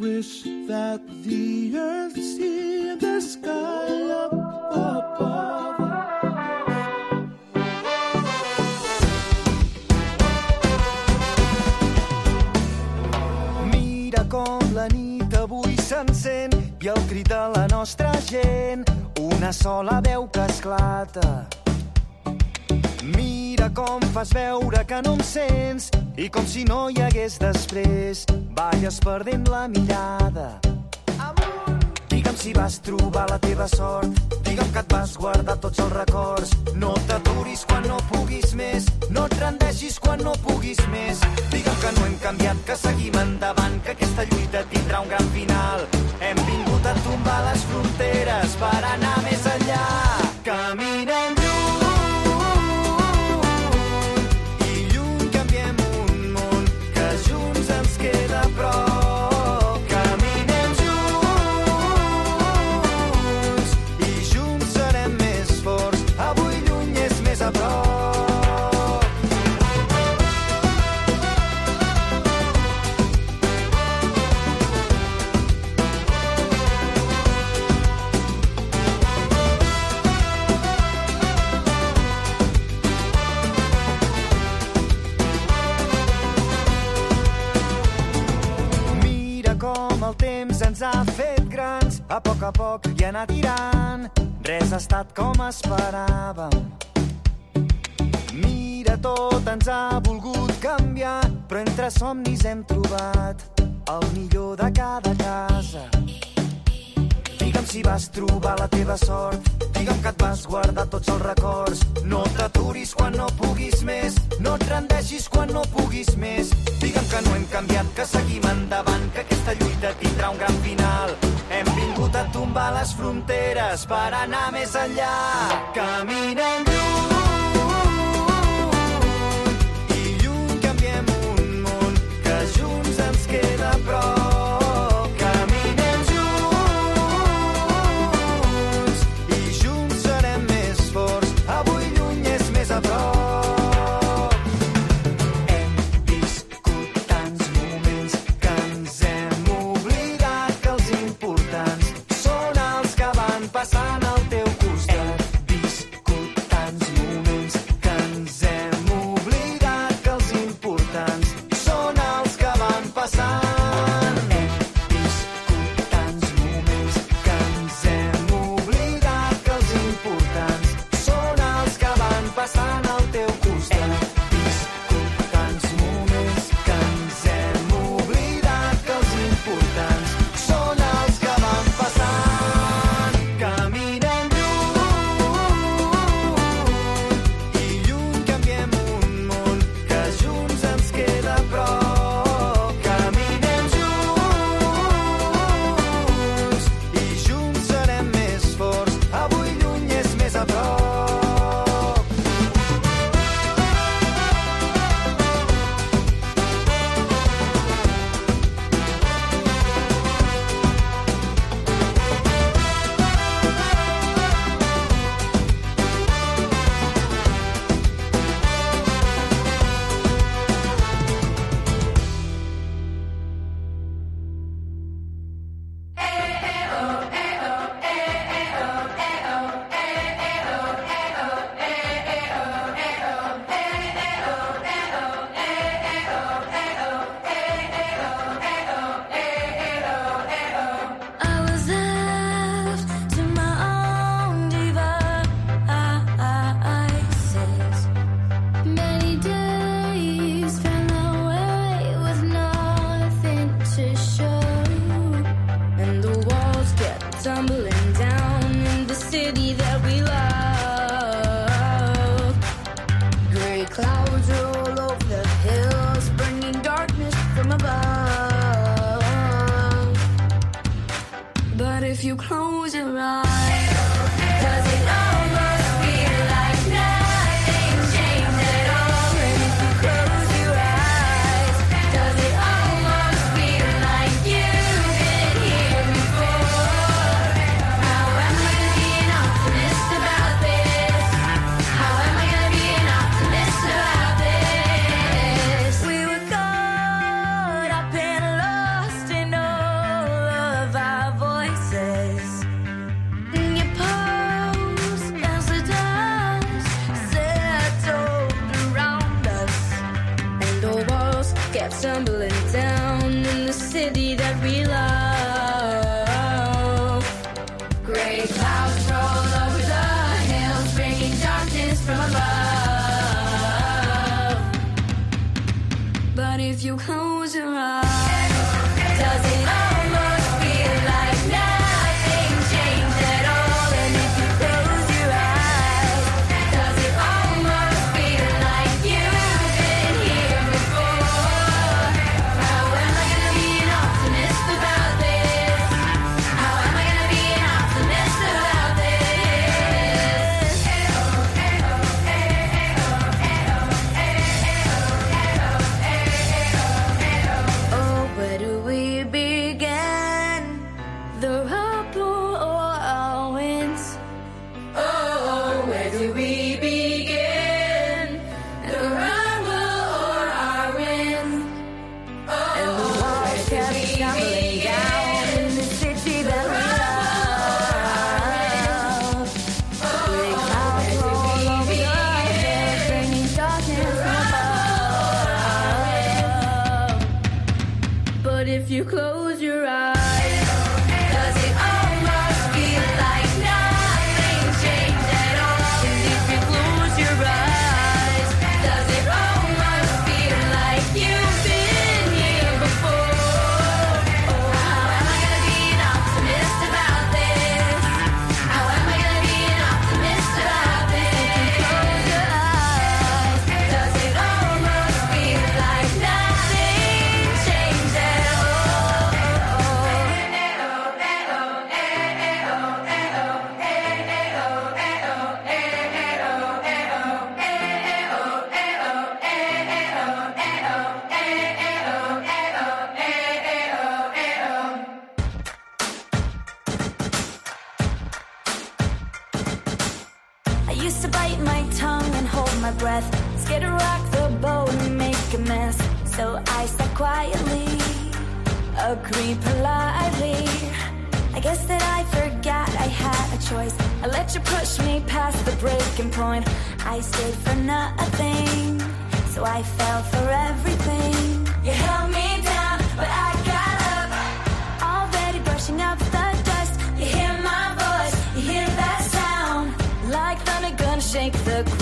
wish that the earth see the sky up above. Mira com la nit avui s'encén i el crit de la nostra gent, una sola veu que esclata. Mira com fas veure que no em sents i com si no hi hagués després, balles perdent la mirada. Digue'm si vas trobar la teva sort, digue'm que et vas guardar tots els records. No t'aturis quan no puguis més, no et rendeixis quan no puguis més. Digue'm que no hem canviat, que seguim endavant, que aquesta lluita tindrà un gran final. Hem vingut a tombar les fronteres per anar més enllà. Caminem poc a poc i anar tirant. Res ha estat com esperàvem. Mira, tot ens ha volgut canviar, però entre somnis hem trobat el millor de cada casa. Digue'm si vas trobar la teva sort, digue'm que et vas guardar tots els records. No t'aturis quan no puguis més, no et rendeixis quan no puguis més. Digue'm que no hem canviat, que seguim endavant, que aquesta lluita tindrà un gran final. Hem vingut a tombar les fronteres per anar més enllà. Caminem lluny I guess that I forgot I had a choice. I let you push me past the breaking point. I stayed for nothing, so I fell for everything. You held me down, but I got up. Already brushing up the dust. You hear my voice, you hear that sound. Like thunder, gonna shake the ground.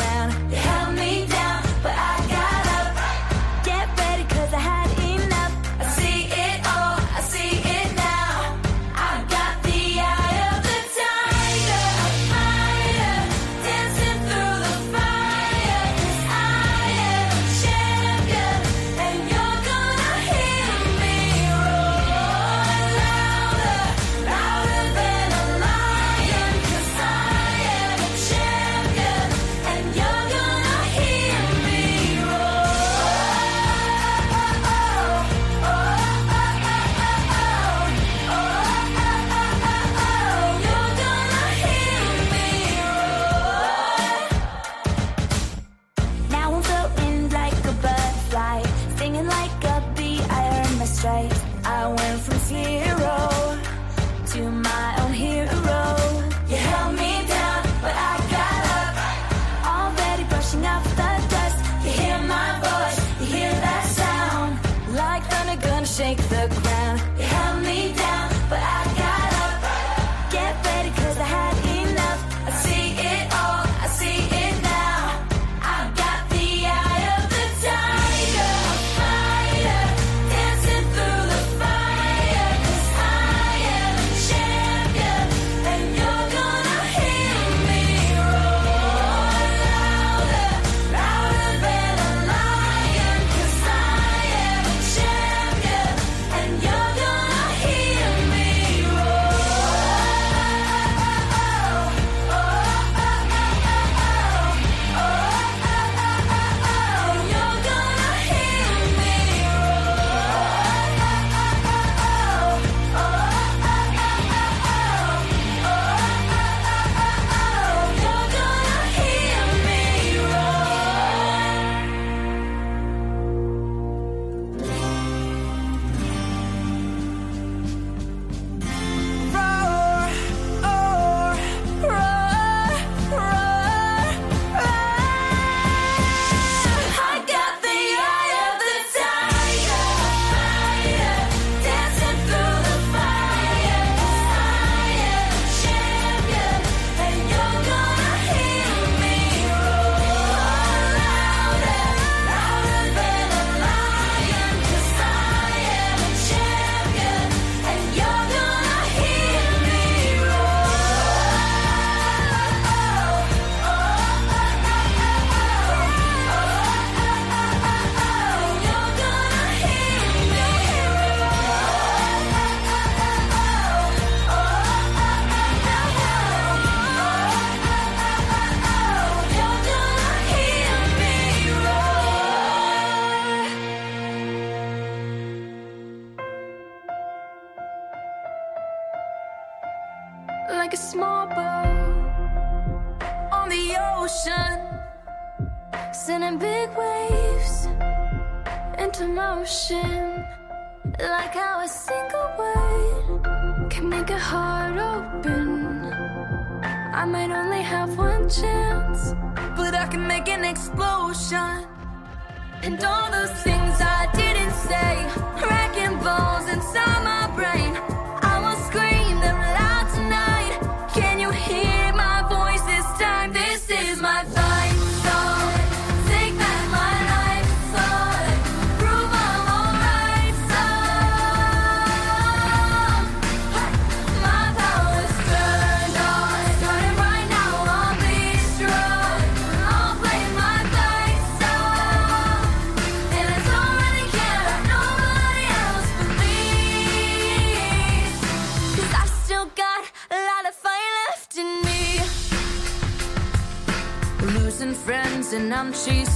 open. I might only have one chance, but I can make an explosion. And all those things I didn't say, wrecking balls inside my brain.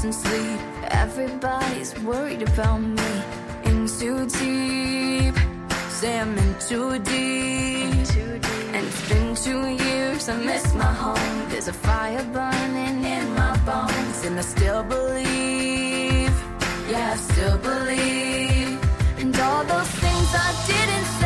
losing sleep. Everybody's worried about me. In too deep, say I'm in too deep. In too deep. And it's been two years, I miss my home. There's a fire burning in my bones, and I still believe. Yeah, I still believe. And all those things I didn't see.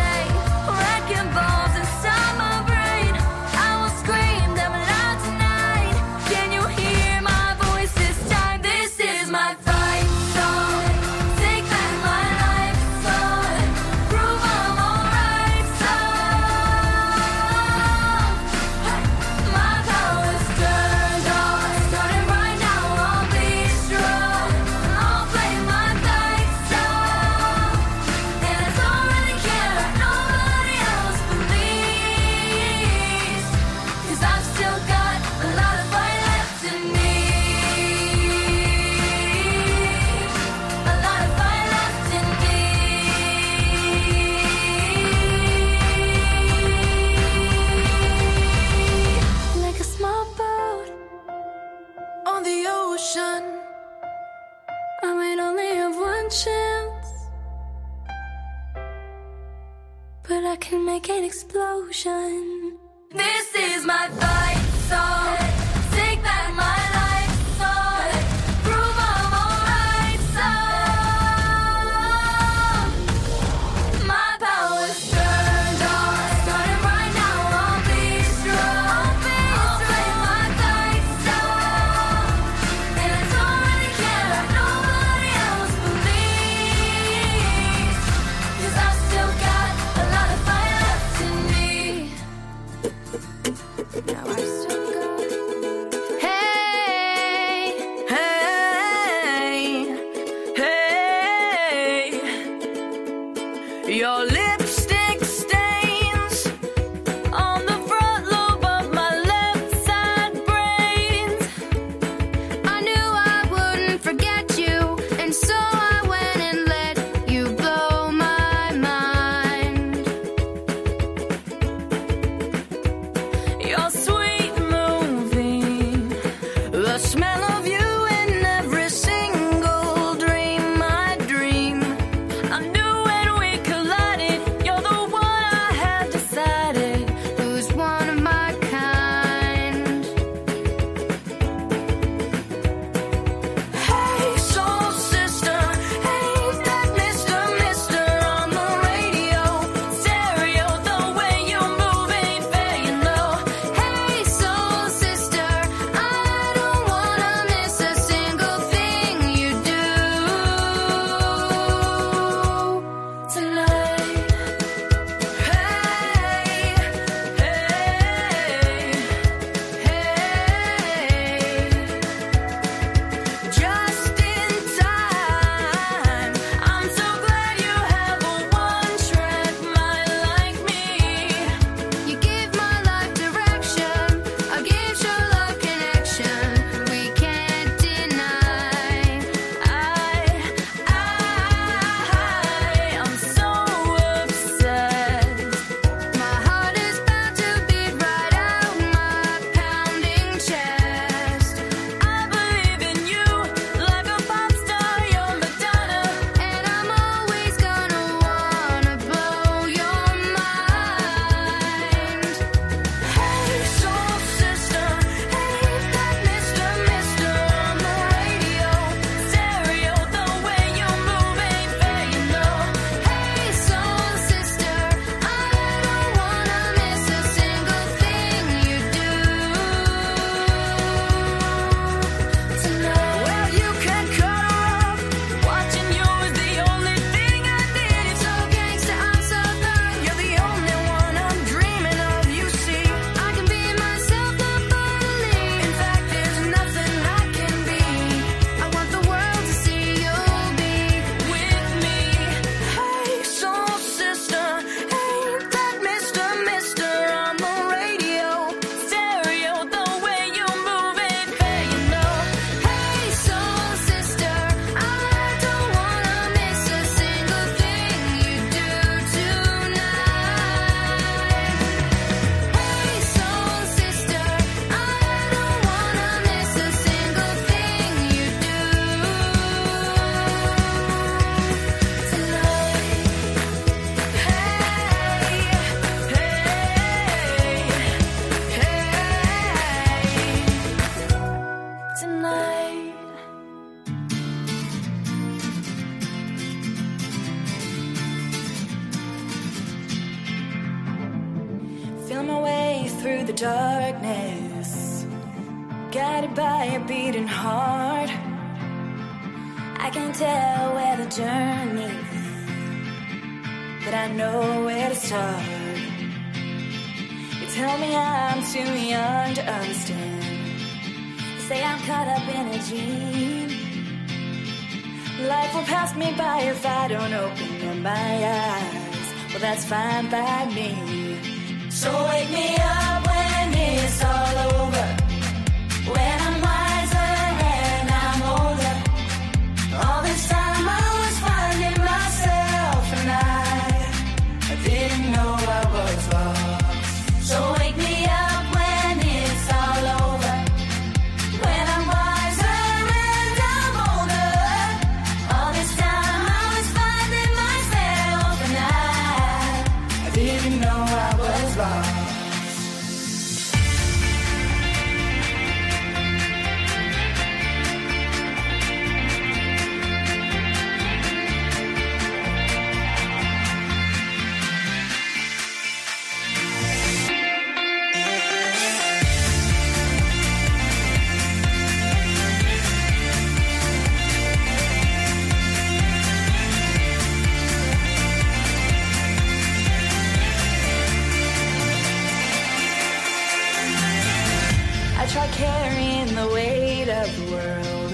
world.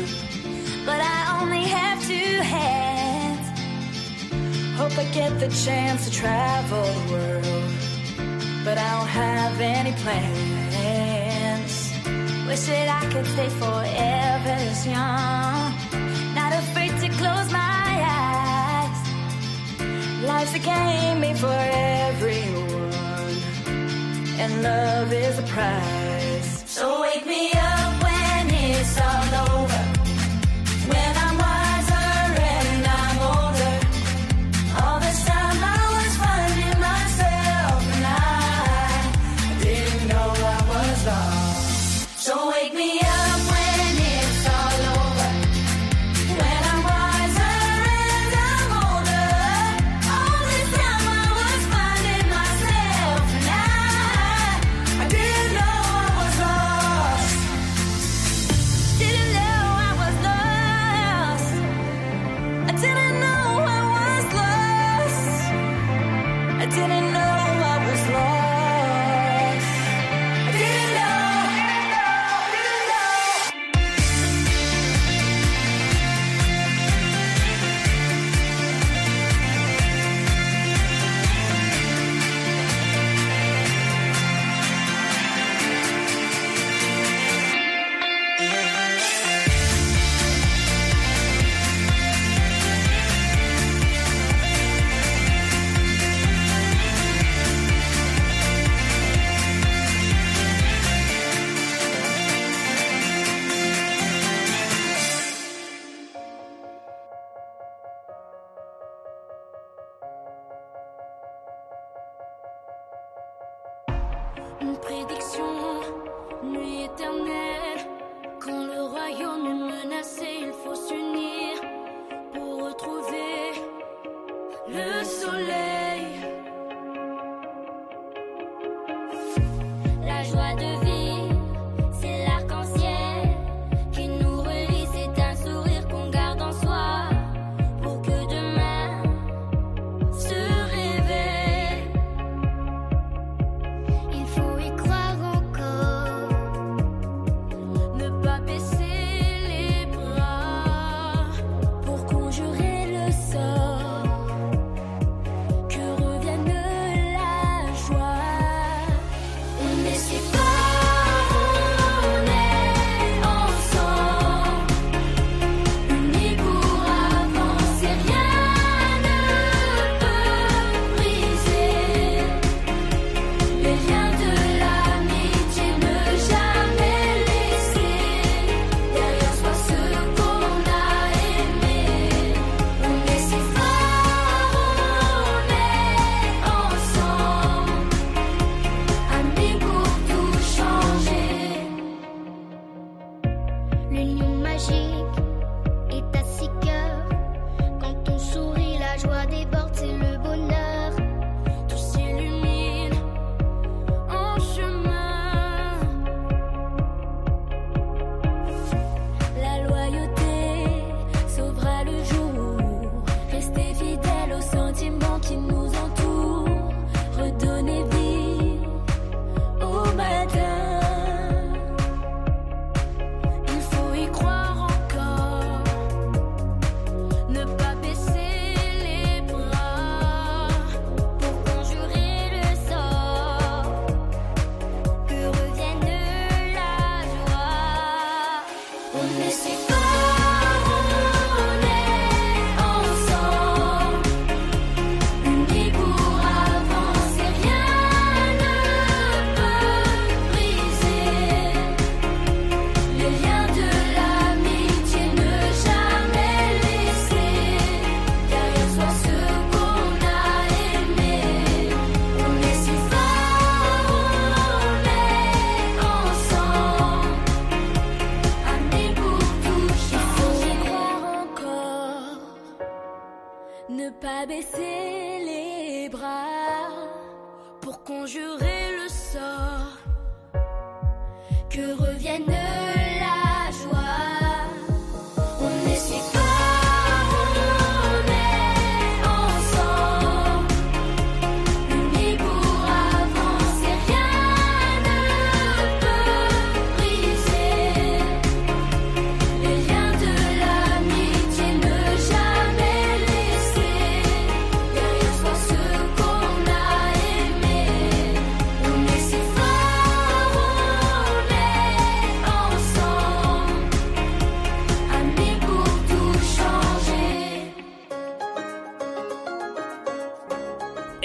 But I only have two hands. Hope I get the chance to travel the world. But I don't have any plans. Wish that I could stay forever this young. Not afraid to close my eyes. Life's a game made for everyone. And love is a prize. So wake me up when it's all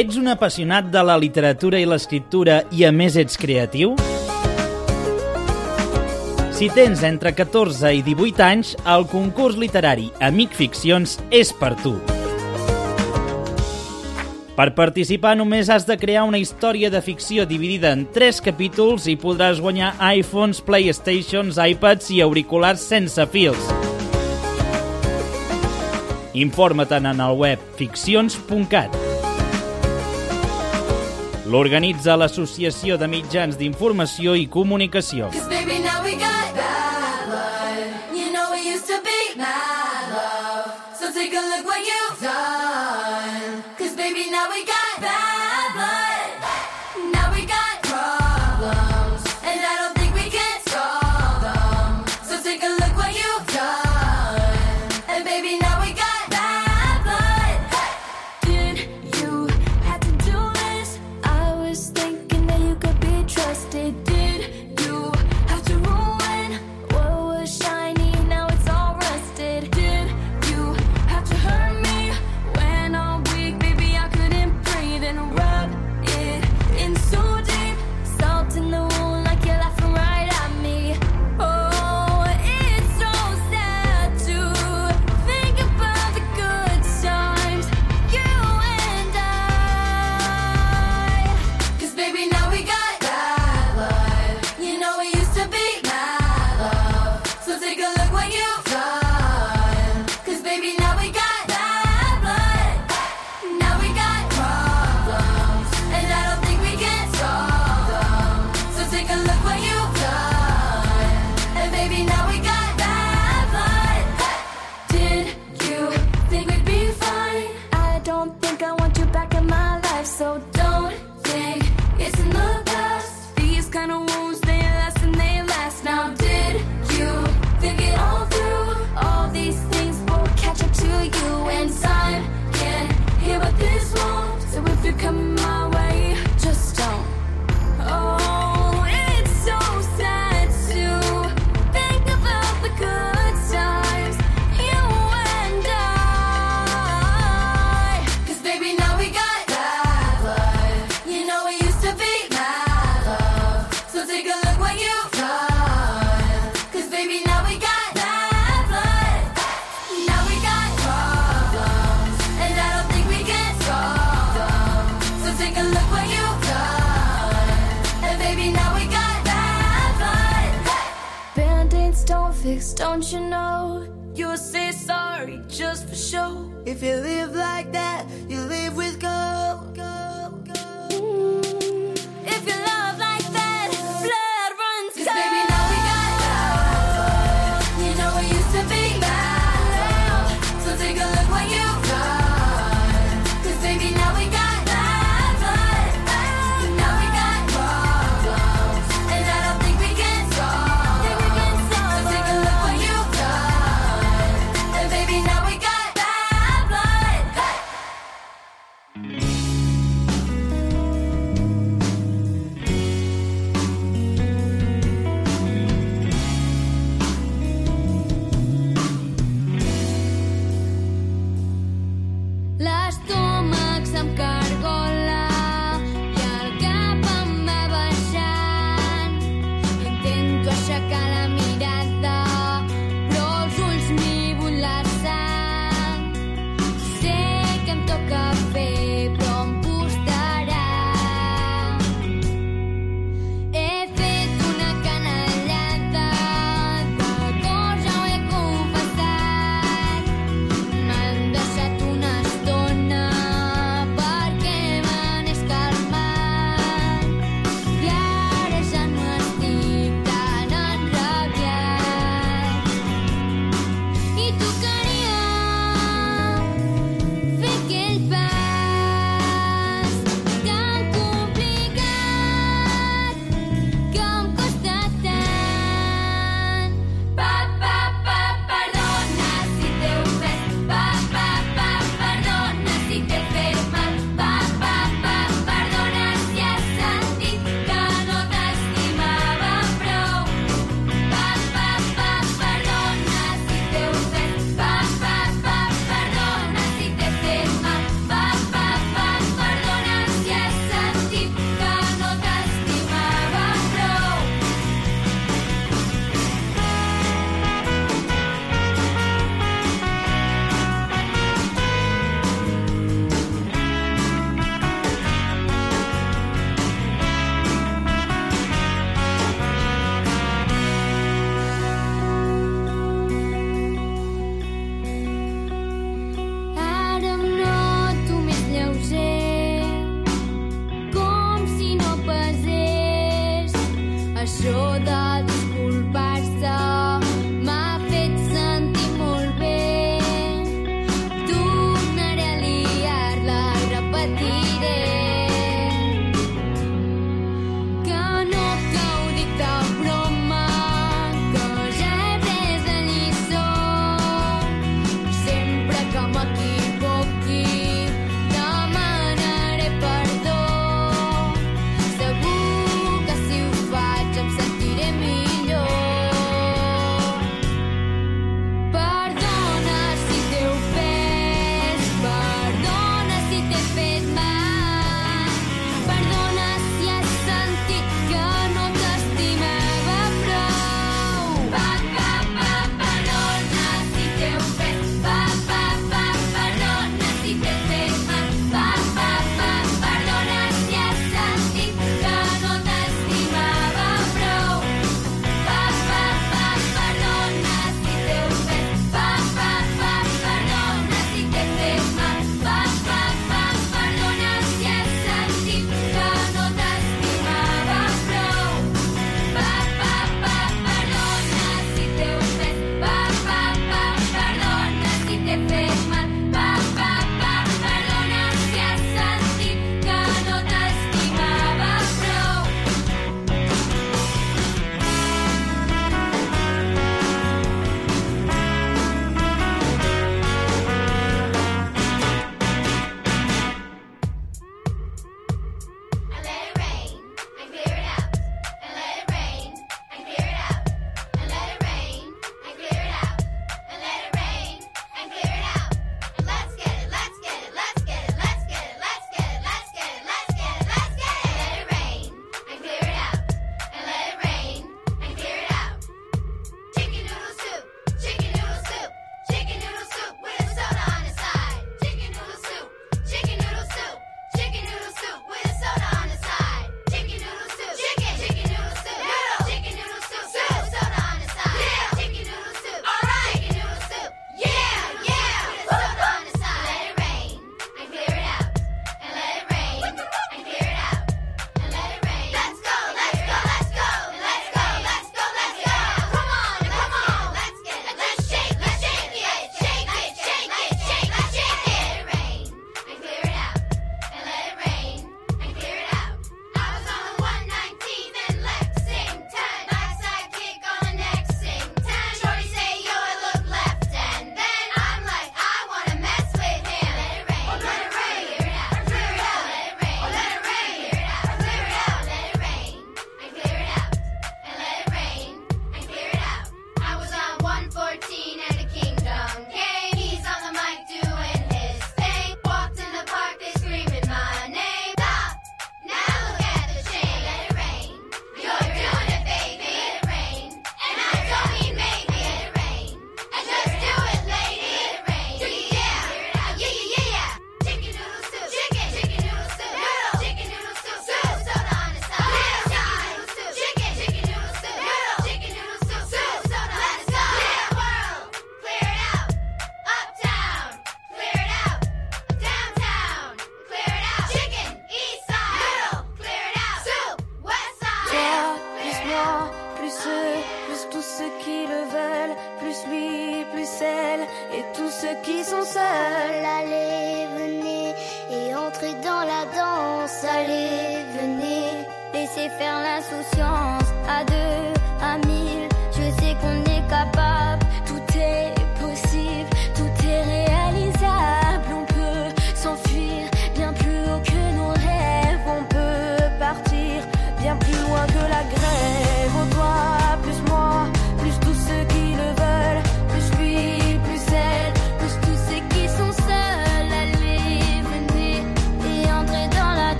Ets un apassionat de la literatura i l'escriptura i a més ets creatiu? Si tens entre 14 i 18 anys, el concurs literari Amic Ficcions és per tu. Per participar només has de crear una història de ficció dividida en 3 capítols i podràs guanyar iPhones, Playstations, iPads i auriculars sense fils. Informa-te'n en el web ficcions.cat. L'organitza l'Associació de Mitjans d'Informació i Comunicació. Baby, now we got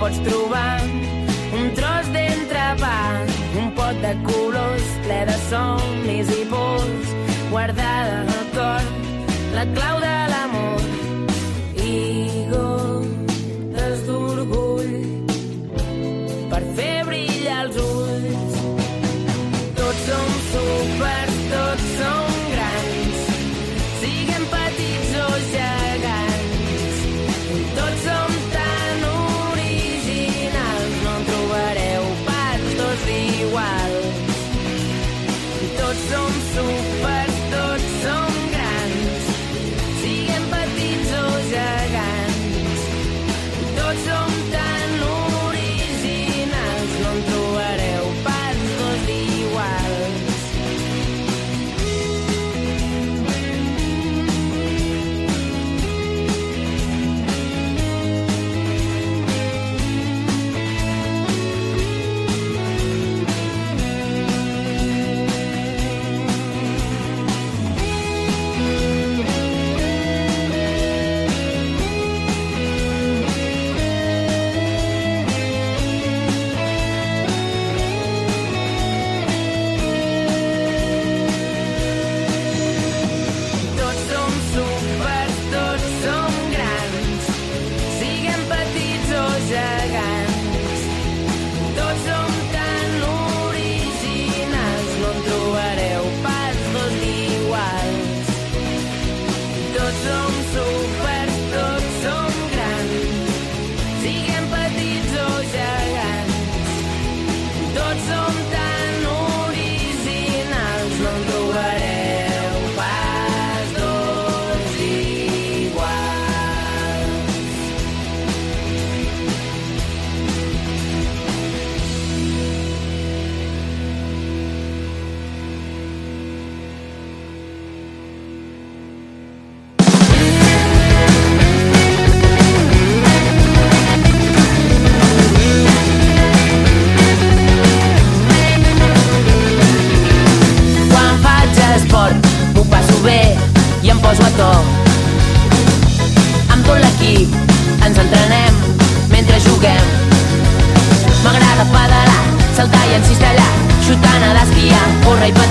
pots trobar. Un tros d'entrepà, un pot de colors ple de somnis i pols, guardada al cor, la clau de la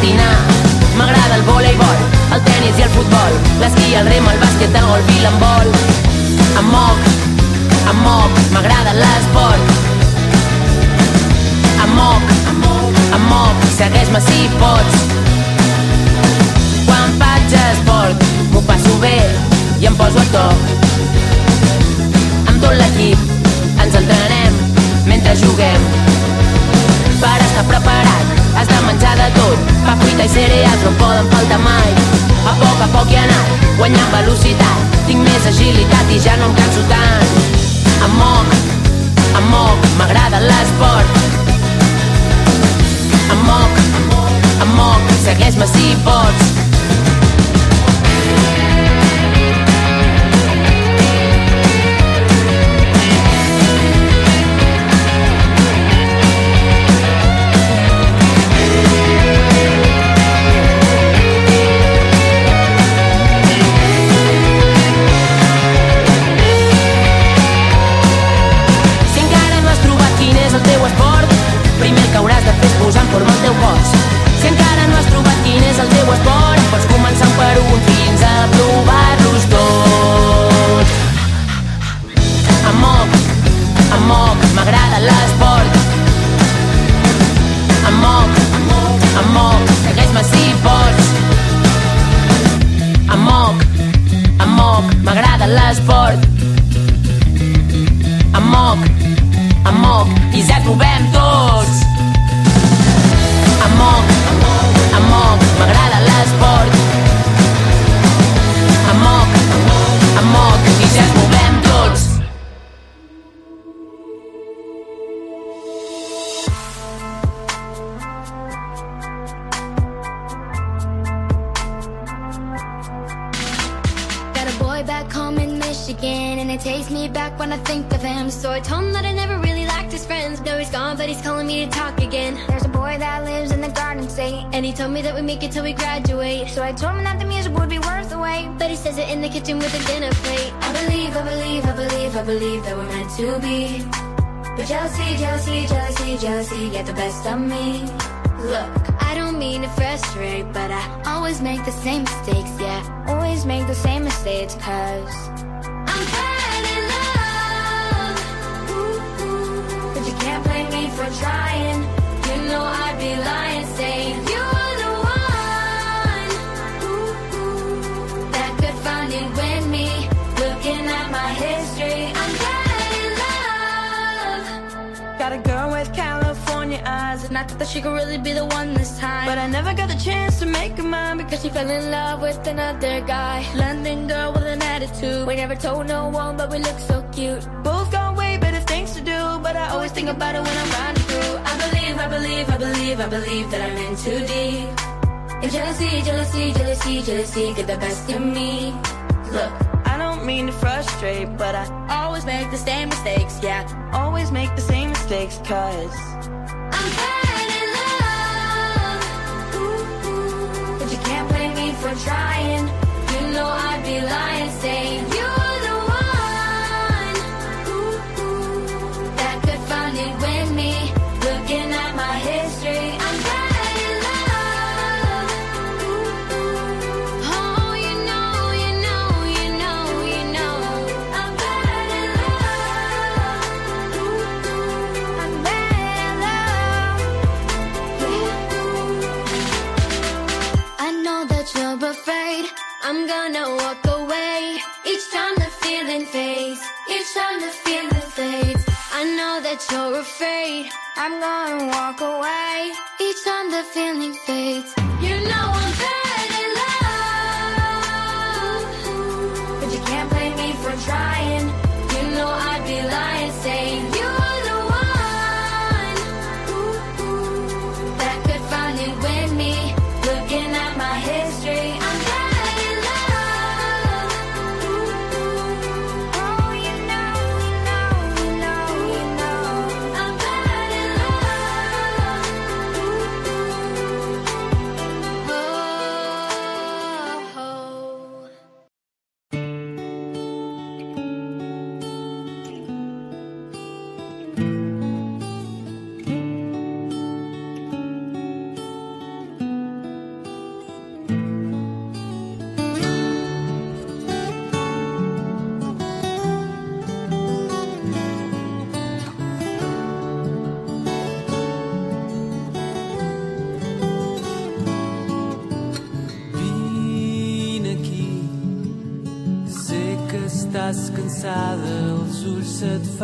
patinar. M'agrada el voleibol, el tennis i el futbol, l'esquí, el rem, el bàsquet, el golf i l'embol. Em moc, em moc, m'agrada l'esport. Em moc, em moc, em moc, segueix-me si pots. Quan faig esport, m'ho passo bé i em poso a toc. Amb tot l'equip ens entrenem mentre juguem per estar preparat Has de menjar de tot, pa, fruita i cereals no poden faltar mai. A poc a poc he anat guanyant velocitat, tinc més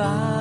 fire.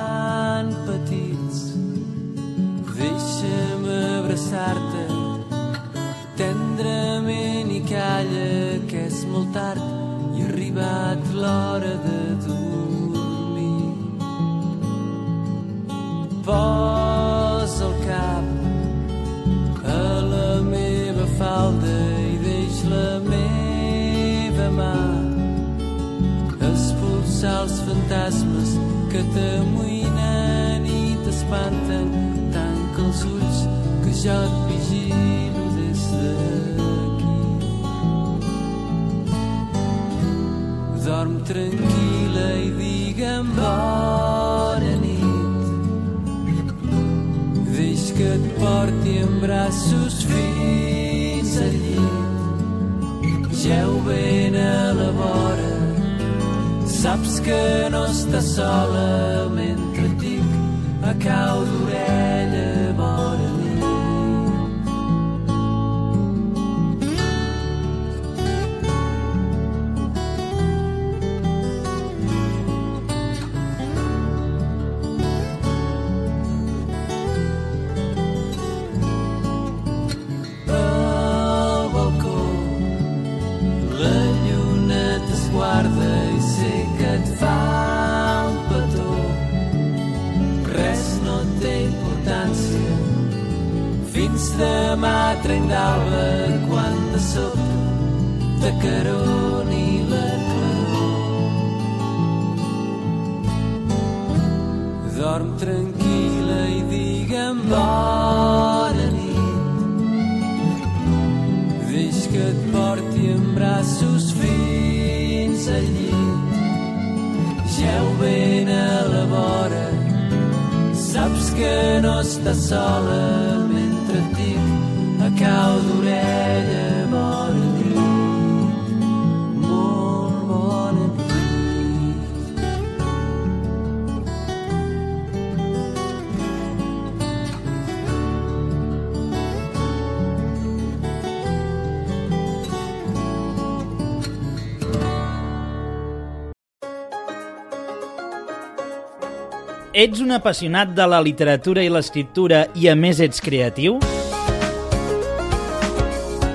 Ets un apassionat de la literatura i l'escriptura i a més ets creatiu?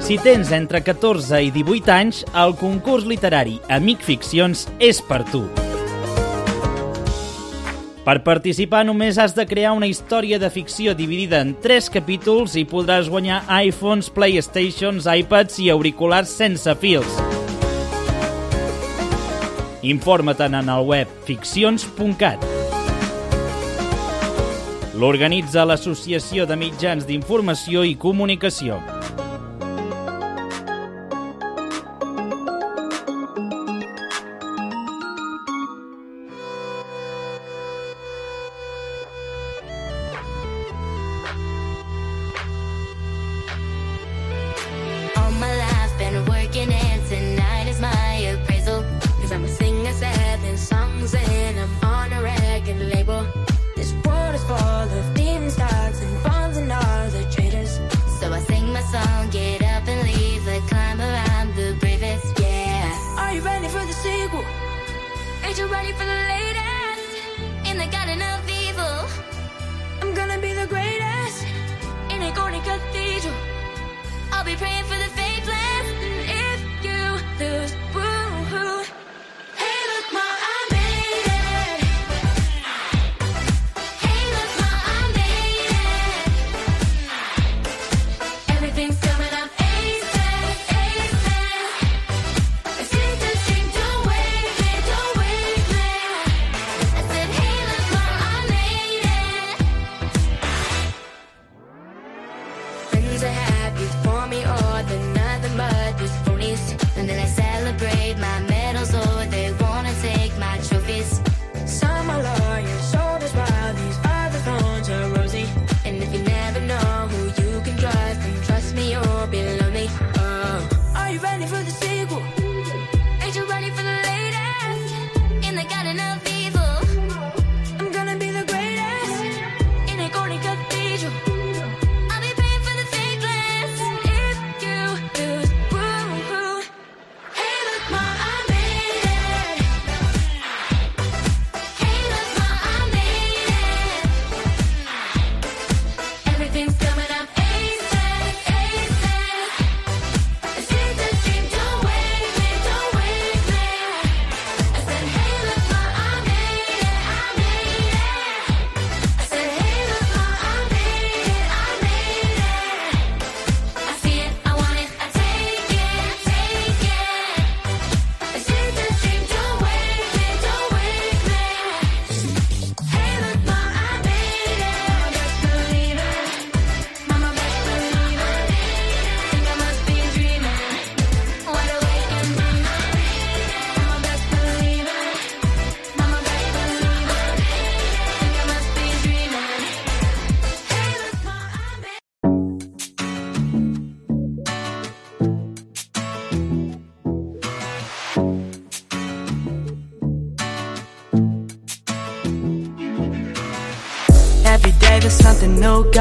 Si tens entre 14 i 18 anys, el concurs literari Amic Ficcions és per tu. Per participar només has de crear una història de ficció dividida en 3 capítols i podràs guanyar iPhones, Playstations, iPads i auriculars sense fils. Informa-te'n en el web ficcions.cat. L'organitza l'Associació de Mitjans d'Informació i Comunicació.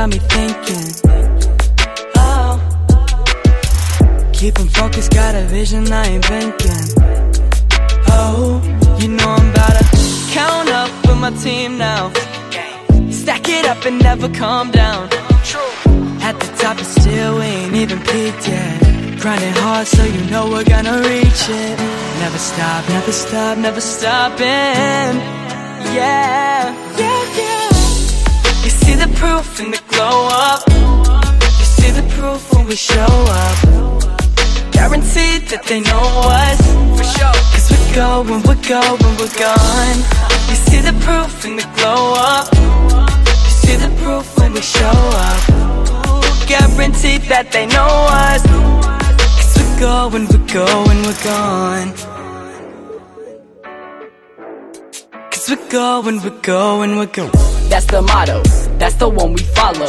Got me thinking. Oh, keeping focused, got a vision, I ain't blinking. Oh, you know I'm about to count up with my team now. Stack it up and never calm down. At the top, but still we ain't even peaked yet. Grinding hard, so you know we're gonna reach it. Never stop, never stop, never stopping. Yeah, yeah, yeah. You see the glow up. You see the proof when we show up. Guaranteed that they know us. For sure. Cause we're going, we're going, we're gone. You see the proof in the glow up. You see the proof when we show up. Guaranteed that they know us. Cause we're going, we're going, we're gone. Cause we're going, we're going, we're going. That's the motto, that's the one we follow.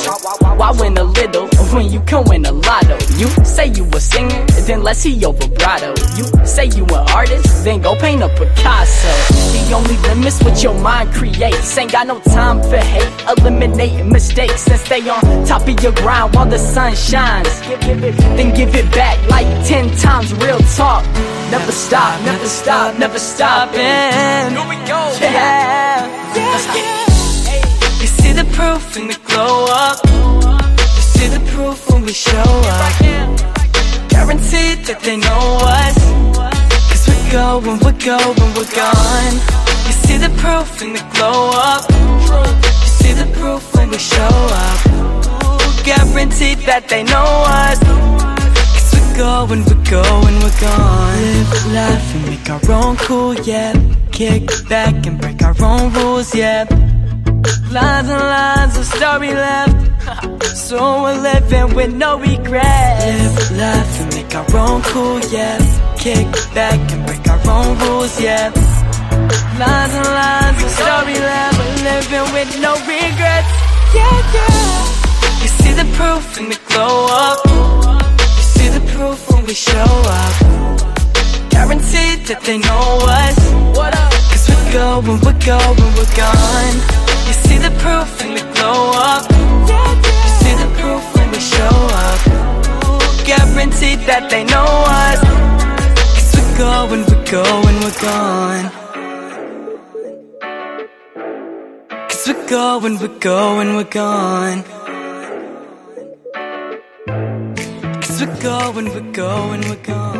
Why win a little when you can win a lotto? You say you a singer, then let's see your vibrato. You say you an artist, then go paint a Picasso. The only limit's what your mind creates. Ain't got no time for hate, eliminate mistakes and stay on top of your grind while the sun shines. Then give it back like 10 times real talk. Never stop, never stop, never stopping. Here we go. Yeah, yeah. You see the proof in the glow up. You see the proof when we show up. Guaranteed that they know us. Cause we're going, we're going, we're gone. You see the proof in the glow up. You see the proof when we show up. Guaranteed that they know us. Cause we're going, we're going, we're gone. Live, laugh, and make our own cool, yeah. Kick back and break our own rules, yeah. Lines and lines of story left. so we're living with no regrets. Live, laugh, and make our own cool, yes. Kick back and break our own rules, yes. Lines and lines of story left. We're living with no regrets. Yeah, yeah. You see the proof in the glow up. You see the proof when we show up. Guaranteed that they know us. Cause we're going, we're going, we're gone. The proof in the glow up. You see the proof when we show up. Guaranteed that they know us. Cause we're going, we're going, we're gone. Cause we're going, we're going, we're gone. Cause we're going, we're going, we're gone.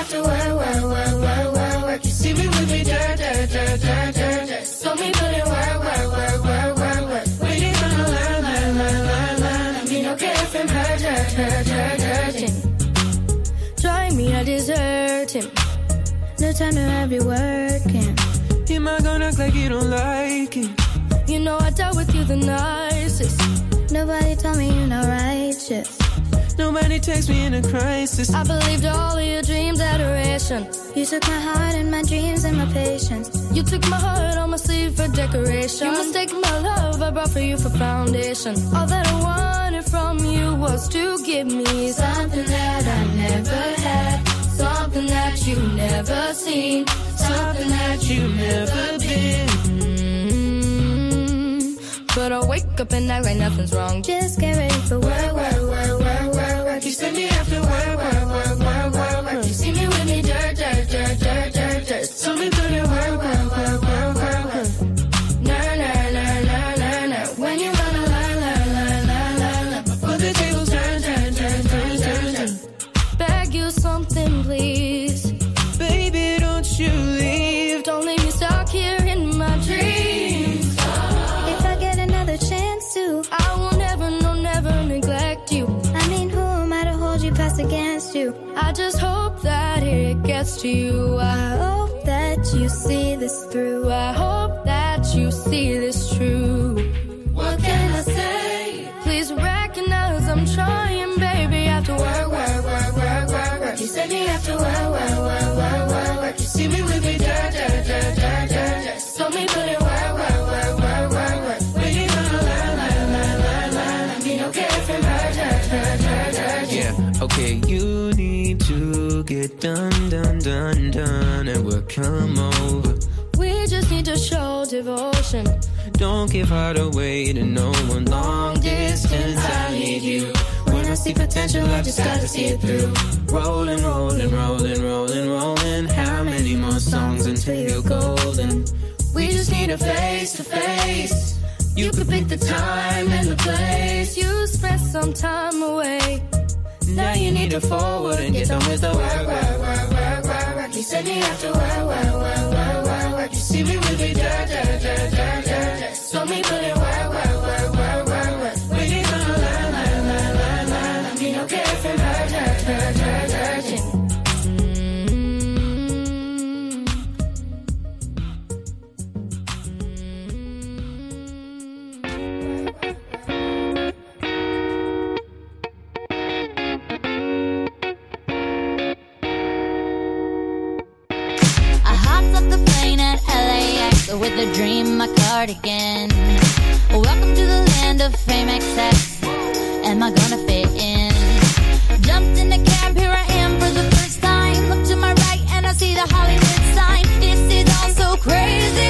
have to work, work, work, work, work, work. You see me with me, dirt, dirt, dirt, dirt, dirt, dirt. So me put it work, work, work, work, work, work. We ain't gonna learn, learn, learn, learn, learn. I mean, no care from her, dirt, dirt, dirt, hurting. Try me, I desert him. No time to have you working. You might gonna act like you don't like it. You know I dealt with you the nicest. Nobody told me you're not right. Nobody takes me in a crisis. I believed all of your dreams, adoration. You took my heart and my dreams and my patience. You took my heart on my sleeve for decoration. You mistake my love I brought for you for foundation. All that I wanted from you was to give me something that I never had, something that you never seen, something that you never been. But I wake up and act like nothing's wrong. Just get ready for work, work, work. get done, done, done, done, and we'll come over. We just need to show devotion. Don't give heart away to no one. Long distance, I need you. When I see potential, I just gotta see it through. Rolling, rolling, rolling, rolling, rolling. How many more songs until you're golden? We just need a face to face. You could pick the time and the place. You spread some time away now you need to forward and get done with the work, work, work, work, work, work. You send me after work, work, work, work, work, work. You see me with the da, da, da, da, da, da. So me put it work, work, work, work. with a dream, my cardigan. Welcome to the land of fame excess. Am I gonna fit in? Jumped in the cab, here I am for the first time. Look to my right and I see the Hollywood sign. This is all so crazy.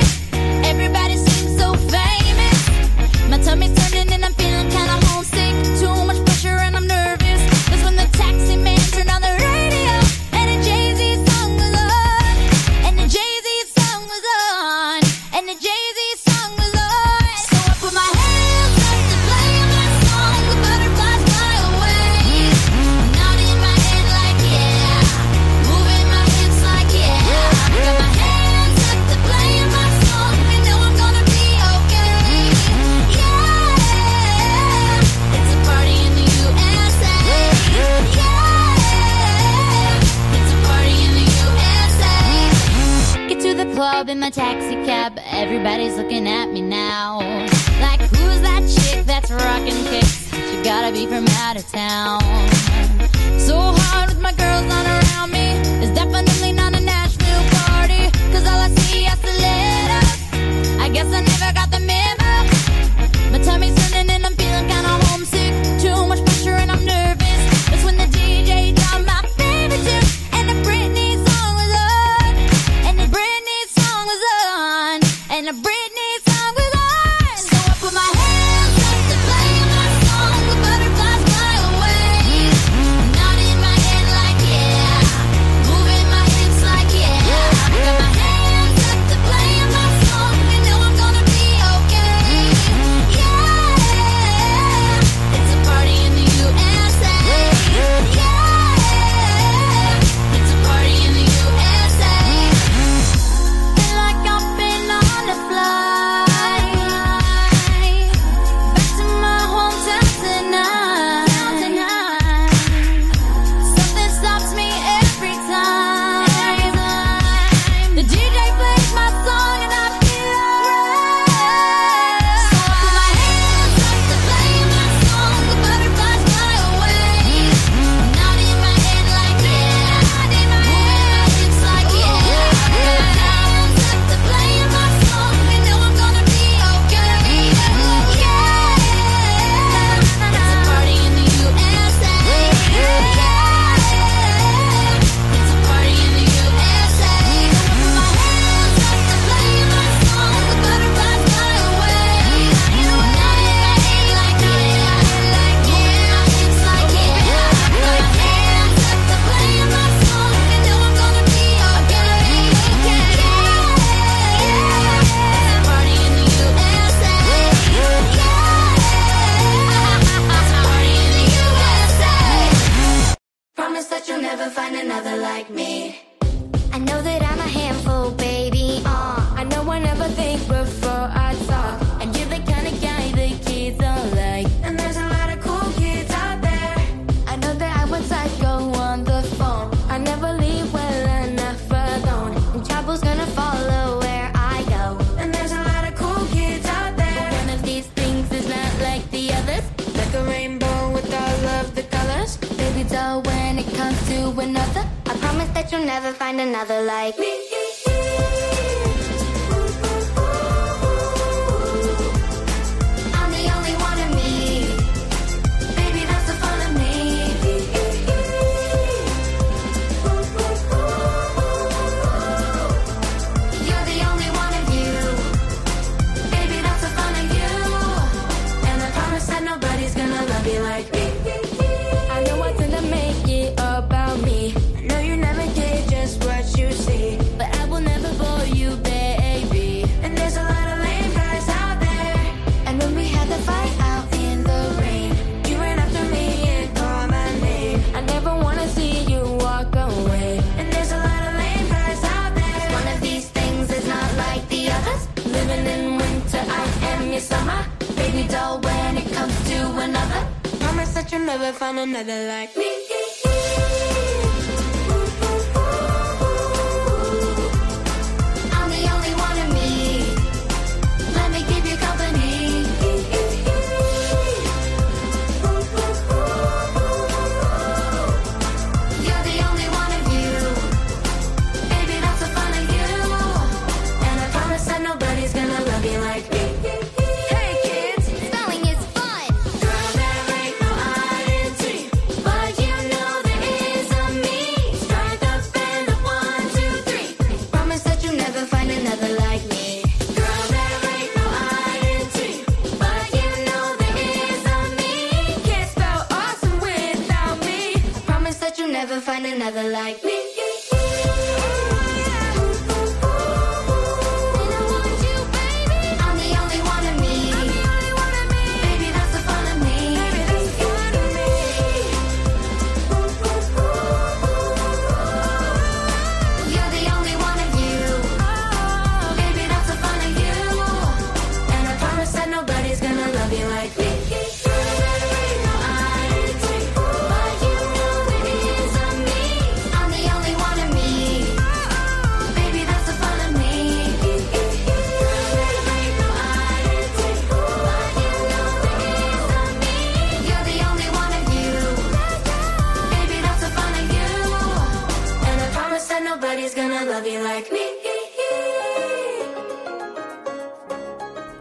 never find another like me.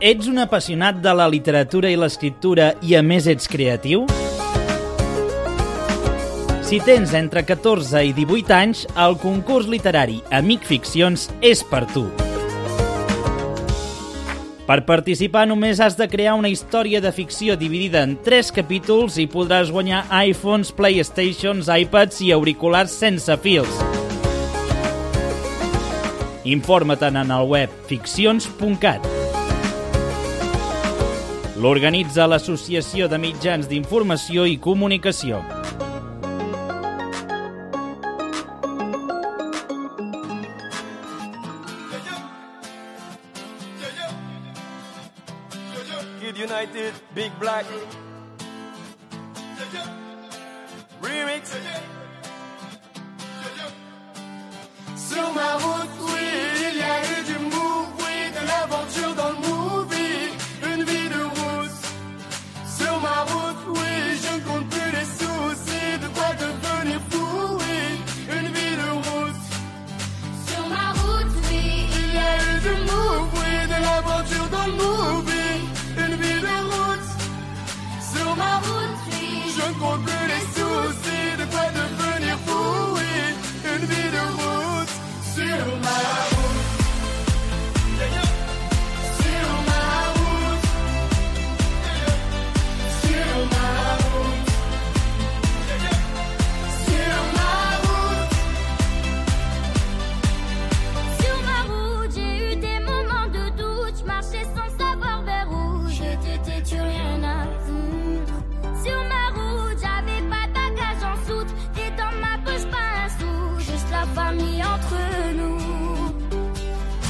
Ets un apassionat de la literatura i l'escriptura i a més ets creatiu? Si tens entre 14 i 18 anys, el concurs literari Amic Ficcions és per tu. Per participar només has de crear una història de ficció dividida en 3 capítols i podràs guanyar iPhones, Playstations, iPads i auriculars sense fils. Informa-te'n en el web ficcions.cat. L'organitza l'Associació de Mitjans d'Informació i Comunicació.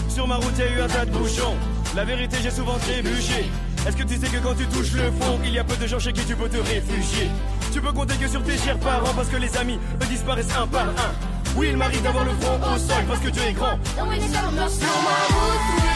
Sur ma route, il y a eu un tas de bouchons. La vérité, j'ai souvent trébuché. Est-ce que tu sais que quand tu touches le fond, il y a peu de gens chez qui tu peux te réfugier? Tu peux compter que sur tes chers parents, parce que les amis, disparaissent un par un. Oui, il m'arrive d'avoir le front au sol, parce que Dieu est grand. Sur ma route,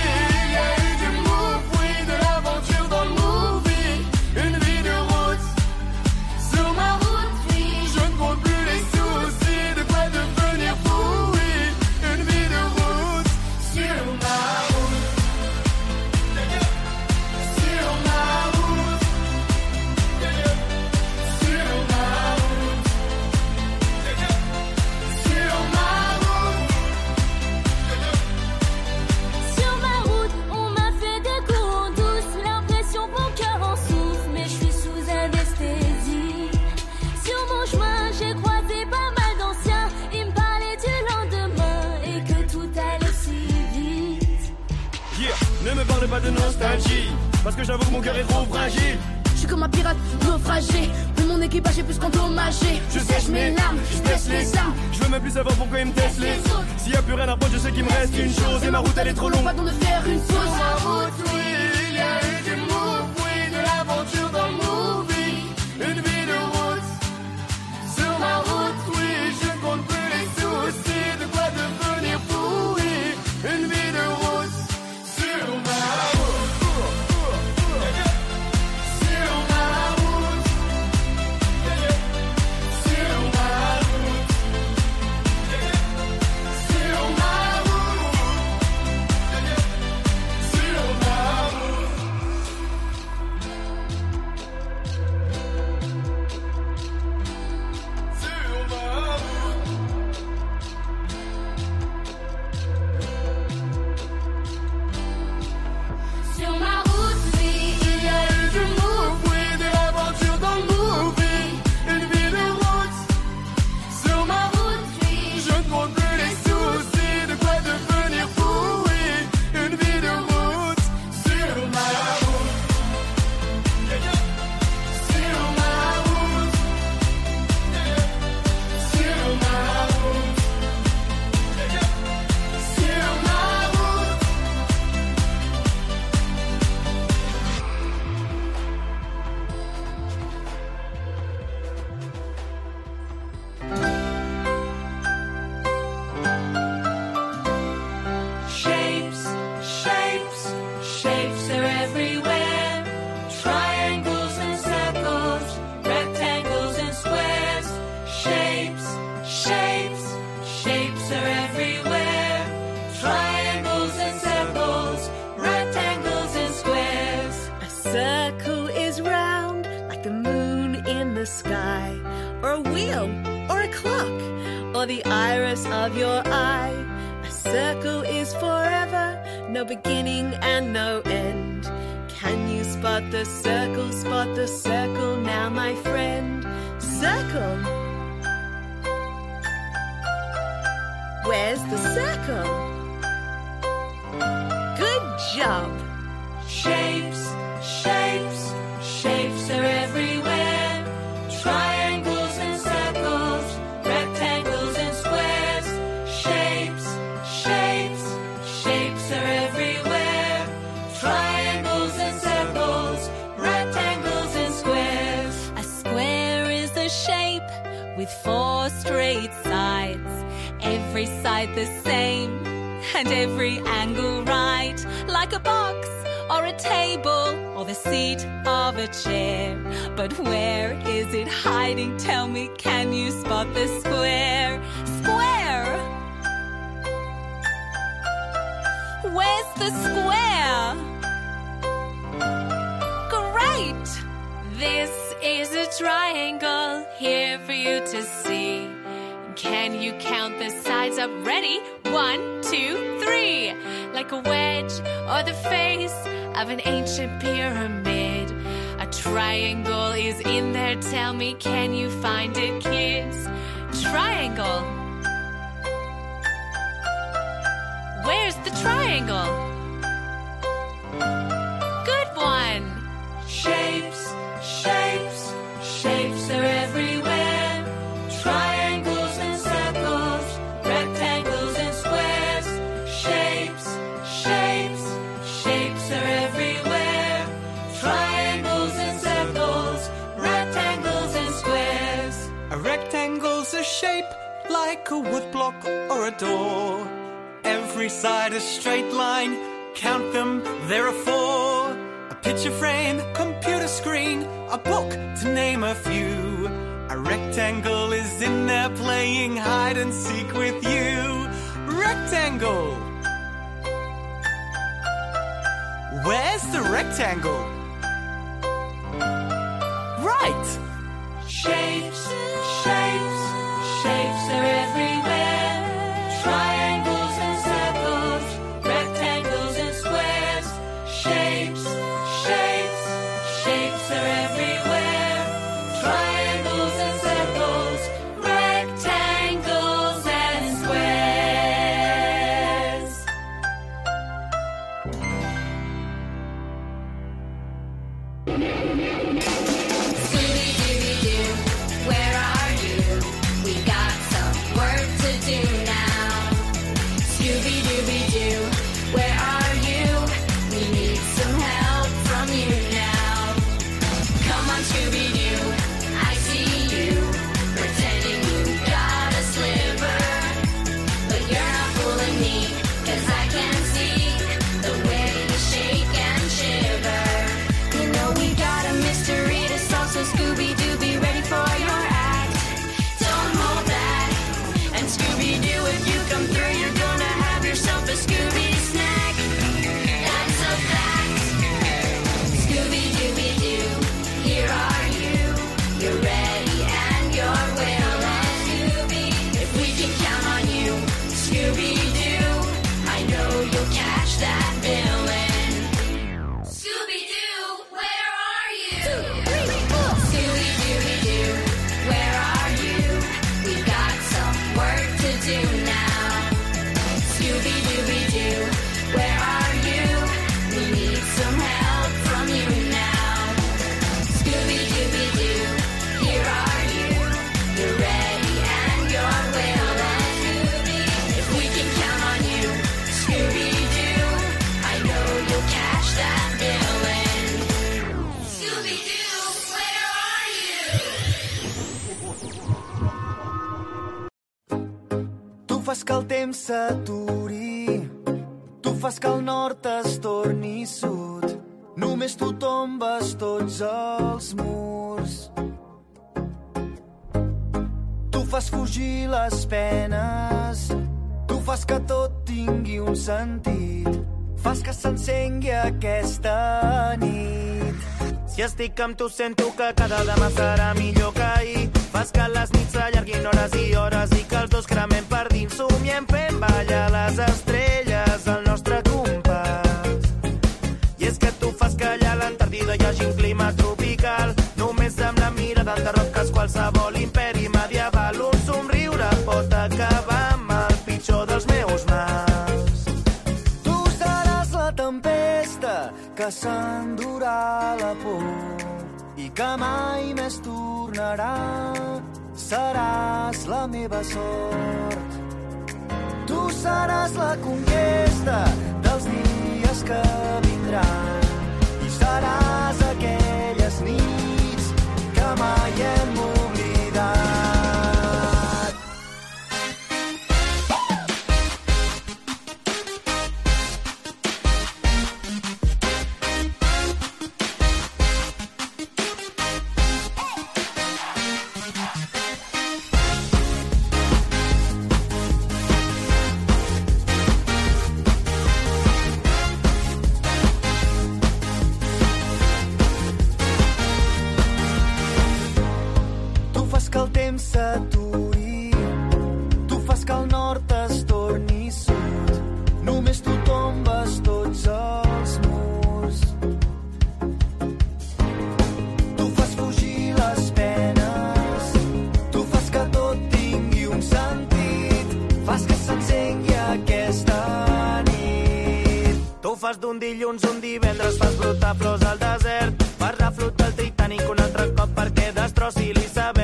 nostalgie. Parce que j'avoue que mon cœur est trop fragile. Je suis comme un pirate naufragé, mais mon équipage est plus qu'endommagé. Je sèche mes larmes, je baisse les armes. Je veux même plus savoir pourquoi ils me testent les autres. S'il y a plus rien à prendre, je sais qu'il me reste une chose. Et ma route elle est trop longue. Pas de faire une pause. ma route, oui, il y a eu du move, oui, de l'aventure dans le movie. Une vie four straight sides. Every side the same and every angle right. Like a box or a table or the seat of a chair. But where is it hiding? Tell me, can you spot the square? Square! Where's the square? Triangle here for you to see. Can you count the sides up? Ready? One, two, three. Like a wedge or the face of an ancient pyramid. A triangle is in there. Tell me, can you find it, kids? Triangle. Where's the triangle? A woodblock or a door. Every side a straight line, count them, there are four. A picture frame, computer screen, a book to name a few. A rectangle is in there playing hide and seek with you. Rectangle! Where's the rectangle? Right! Shapes, shapes, shapes are everywhere. Triangles temps s'aturi, tu fas que el nord es torni sud. Només tu tombes tots els murs. Tu fas fugir les penes, tu fas que tot tingui un sentit. Fas que s'encengui aquesta nit. Si estic amb tu sento que cada demà serà millor que ahir. Fas que les nits s'allarguin hores i hores i que els dos cremem per dins. Somiem fent ballar les estrelles al nostre compàs. I és que tu fas que allà a l'Antàrtida hi hagi un clima tropical. Només amb la mirada enderroques qualsevol imperi medieval. Un somriure pot acabar amb el pitjor dels meus mals. Tu seràs la tempesta que s'endurà que mai més tornarà. Seràs la meva sort. Tu seràs la conquesta dels dies que vindran i seràs aquelles nits que mai hem oblidat. Dilluns un divendres, fas brotar flors al desert, fas reflotar el Titanic un altre cop perquè destrossi l'iceberg,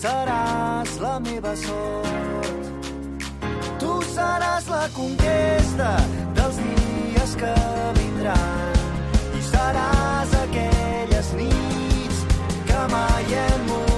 Seràs la meva sort. Tu seràs la conquesta dels dies que vindran i seràs aquelles nits que mai hem oblidat.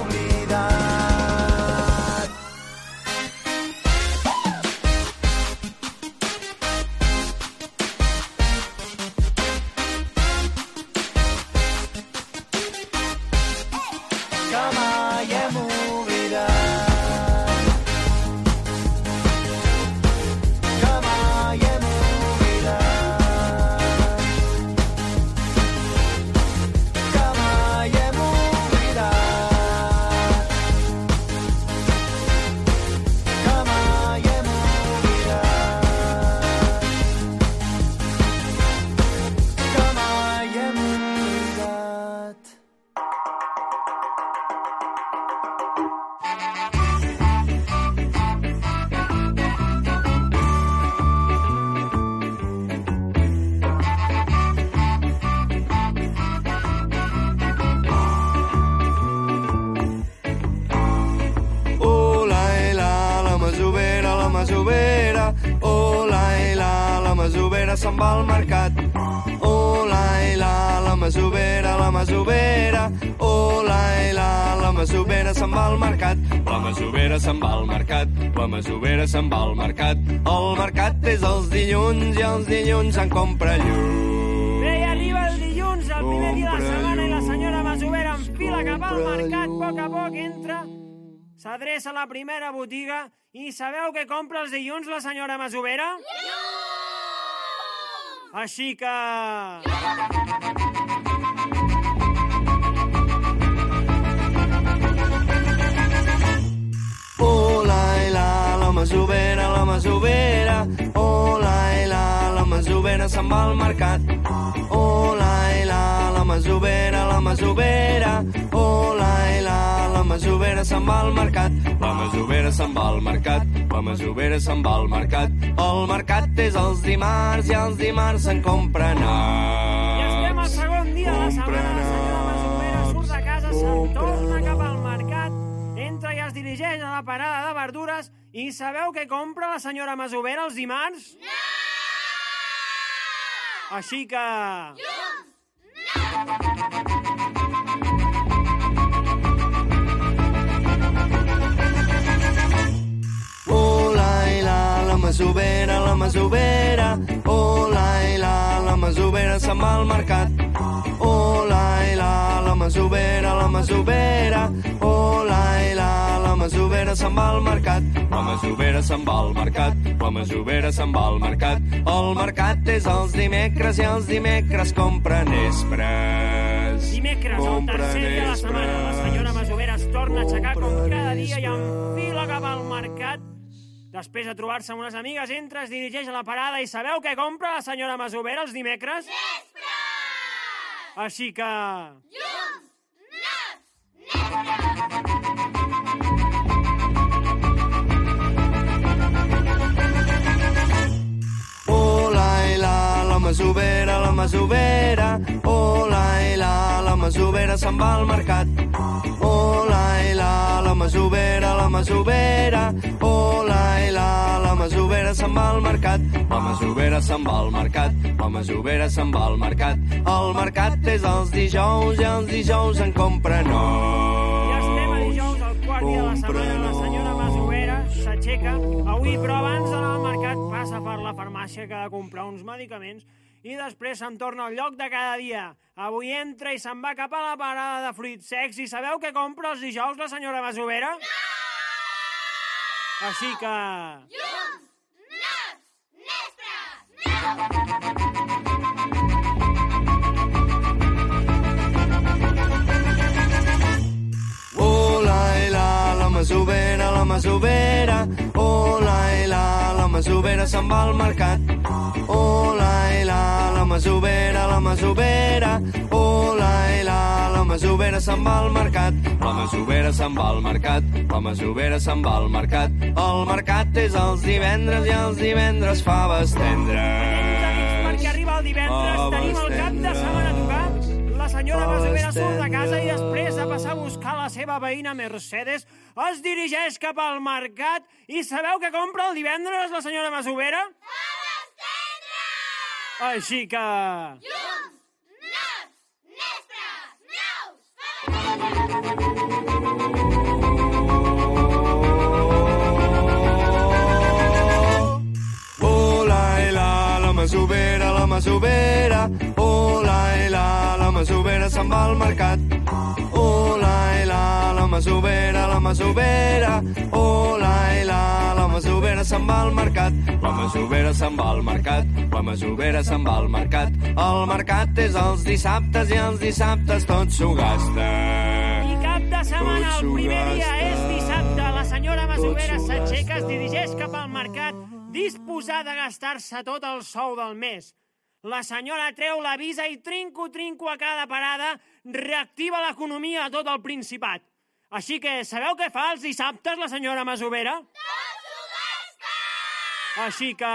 Se'n va al mercat. Oh, la, i la, la masovera, la masovera. Oh, la, i la, la masovera se'n va al mercat. La masovera se'n va al mercat. La masovera se'n va al mercat. El mercat és els dilluns i els dilluns se'n compra llum. Bé, i arriba el dilluns, el primer dia de la setmana, i la senyora Masovera enfila cap al mercat, a poc a poc entra, s'adreça a la primera botiga i sabeu què compra els dilluns la senyora Masovera? Així que... Hola, la, l'home jovera, l'home jovera. Hola, la, l'home obera se'n va al mercat. Hola, la, la, masovera, la masovera. Oh, la, i la, la masovera se'n va al mercat. La masovera se'n va al mercat. La masovera se'n va al mercat. El mercat és els dimarts i els dimarts se'n compra I anar. estem al segon dia de la setmana, la senyora Masovera surt de casa, se'n torna cap al mercat, entra i es dirigeix a la parada de verdures i sabeu què compra la senyora Masovera els dimarts? No! Així que... I la masovera, la masovera. Oh, la, la, la masovera se'n va al mercat. Oh, la, la, la masovera, la masovera. Oh, la, la, la masovera se'n va al mercat. La masovera se'n va al mercat. La masovera se'n va al mercat. El mercat és els dimecres i els dimecres compra nespres. Dimecres, el tercer dia de la setmana, la senyora Masovera es torna a aixecar com cada dia i enfila cap al mercat. Després de trobar-se amb unes amigues, entra, es dirigeix a la parada i sabeu què compra la senyora Masovera els dimecres? Nespres! Així que... Oh, la masovera, la masovera. Oh, la, la, masovera se'n va al mercat. Oh, la, la, masovera, la masovera. Oh, la, la, masovera se'n va al mercat. La masovera se'n va al mercat. La masovera se'n va al mercat. El mercat és els dijous i els dijous en compra nous. Ja estem a dijous, el quart dia de la setmana, la senyora Masovera s'aixeca. Avui, però abans d'anar al mercat, passa per la farmàcia que ha de comprar uns medicaments i després se'n torna al lloc de cada dia. Avui entra i se'n va cap a la parada de fruits secs i sabeu què compra els dijous la senyora Masovera? No! Així que... Oh, la masovera, la masovera. Oh, la, la, la masovera se'n va al mercat. Oh, la, la, la masovera, la masovera. Oh, la, la, la masovera se'n va al mercat. La masovera se'n va al mercat. La masovera se'n va al mercat. El mercat és els divendres i els divendres faves tendres. perquè arriba el divendres, Faves tenim el cap de setmana senyora Faves Masovera surt de casa i tendres. després de passar a buscar la seva veïna Mercedes, es dirigeix cap al mercat i sabeu què compra el divendres la senyora Masovera? Així que... Oh, la, i la, la masovera, la masovera. Oh, la, la masovera se'n va al mercat. Oh, la, i la, la masovera, la masovera. Oh, la, i la, la masovera se'n va al mercat. La masovera se'n va al mercat. La masovera se'n va al mercat. El mercat és els dissabtes i els dissabtes tot s'ho gasta. I cap de setmana, el primer dia és dissabte. La senyora Masovera s'aixeca, es dirigeix cap al mercat, disposada a gastar-se tot el sou del mes. La senyora treu la visa i trinco-trinco a cada parada reactiva l'economia a tot el Principat. Així que sabeu què fa els dissabtes la senyora Masovera? Així que...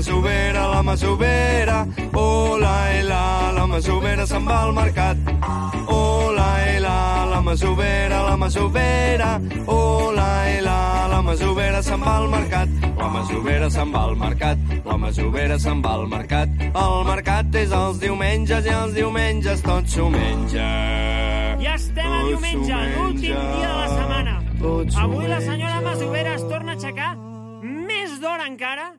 Oh, la, i la, la masovera, la masovera. La masovera se'n va al mercat. Hola, ela, la masovera, la masovera. Hola, ela, la masovera se'n va al mercat. La masovera se'n va al mercat. La masovera se'n va al mercat. El mercat és els diumenges i els diumenges tot s'ho menja. Ja estem a diumenge, l'últim dia de la setmana. Avui la senyora Masovera es torna a aixecar més d'hora encara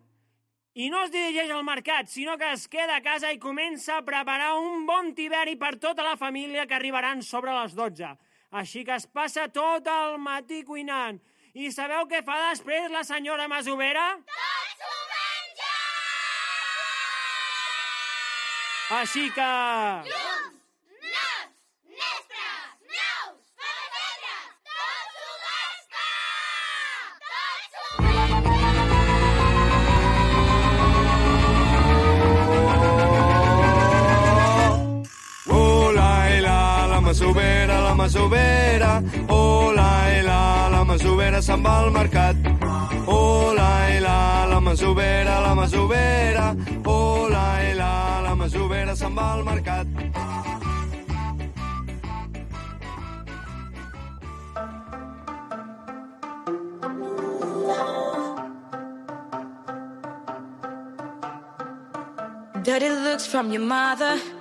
i no es dirigeix al mercat, sinó que es queda a casa i comença a preparar un bon tiberi per tota la família que arribaran sobre les 12. Així que es passa tot el matí cuinant. I sabeu què fa després la senyora Masovera? Així que... Hola, masovera, la masovera. Hola, ela, la masovera se'n va al mercat. Hola, ela, la masovera, la masovera. Hola, ela, la masovera se'n va al mercat. Dirty looks from your mother.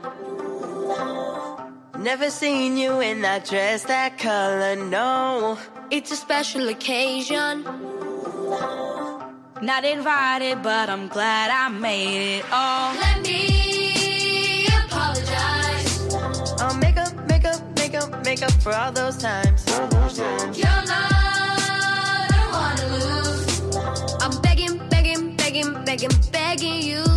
Never seen you in that dress, that color, no. It's a special occasion. Not invited, but I'm glad I made it all. Let me apologize. I'll make up, make up, make up, make up for all those times. You're not the one to lose. I'm begging, begging, begging, begging, begging you.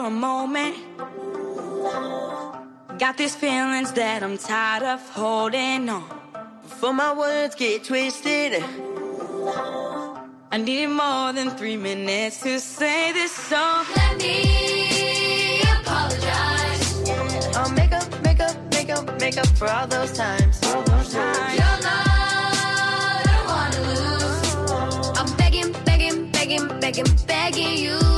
For a moment? Got these feelings that I'm tired of holding on. Before my words get twisted, I needed more than three minutes to say this song. Let me apologize. I'll make up, make up, make up, make up for all those times. All those times. You're not the one to lose. I'm begging, begging, begging, begging, begging you.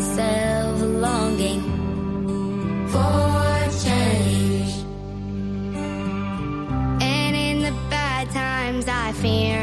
Myself longing for change. And in the bad times, I fear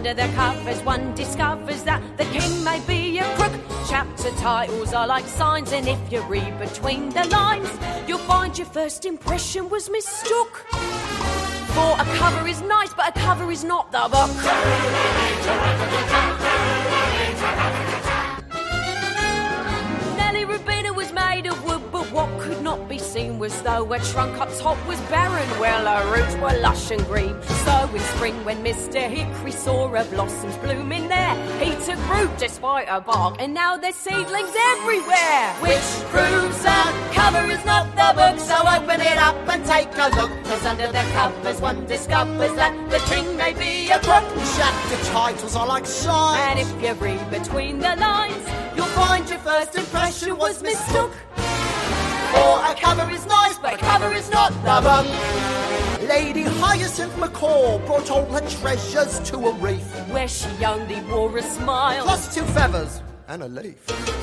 under the covers, one discovers that the king may be a crook. Chapter titles are like signs, and if you read between the lines, you'll find your first impression was mistook. For a cover is nice, but a cover is not the book. Nelly Rubina was made of wood, what could not be seen was though her trunk up top was barren. Well, her roots were lush and green. So in spring, when Mr. Hickory saw her blossoms blooming there, he took root despite her bark, and now there's seedlings everywhere. Which proves a cover is not the book, so open it up and take a look. Cause under the covers, one discovers that the king may be a crook. Chapter titles are like signs. And if you read between the lines, you'll find your first impression was mistook. For a cover is nice, but a cover is not the book. Lady Hyacinth Macaw brought all her treasures to a reef. Where she only wore a smile. Plus two feathers and a leaf.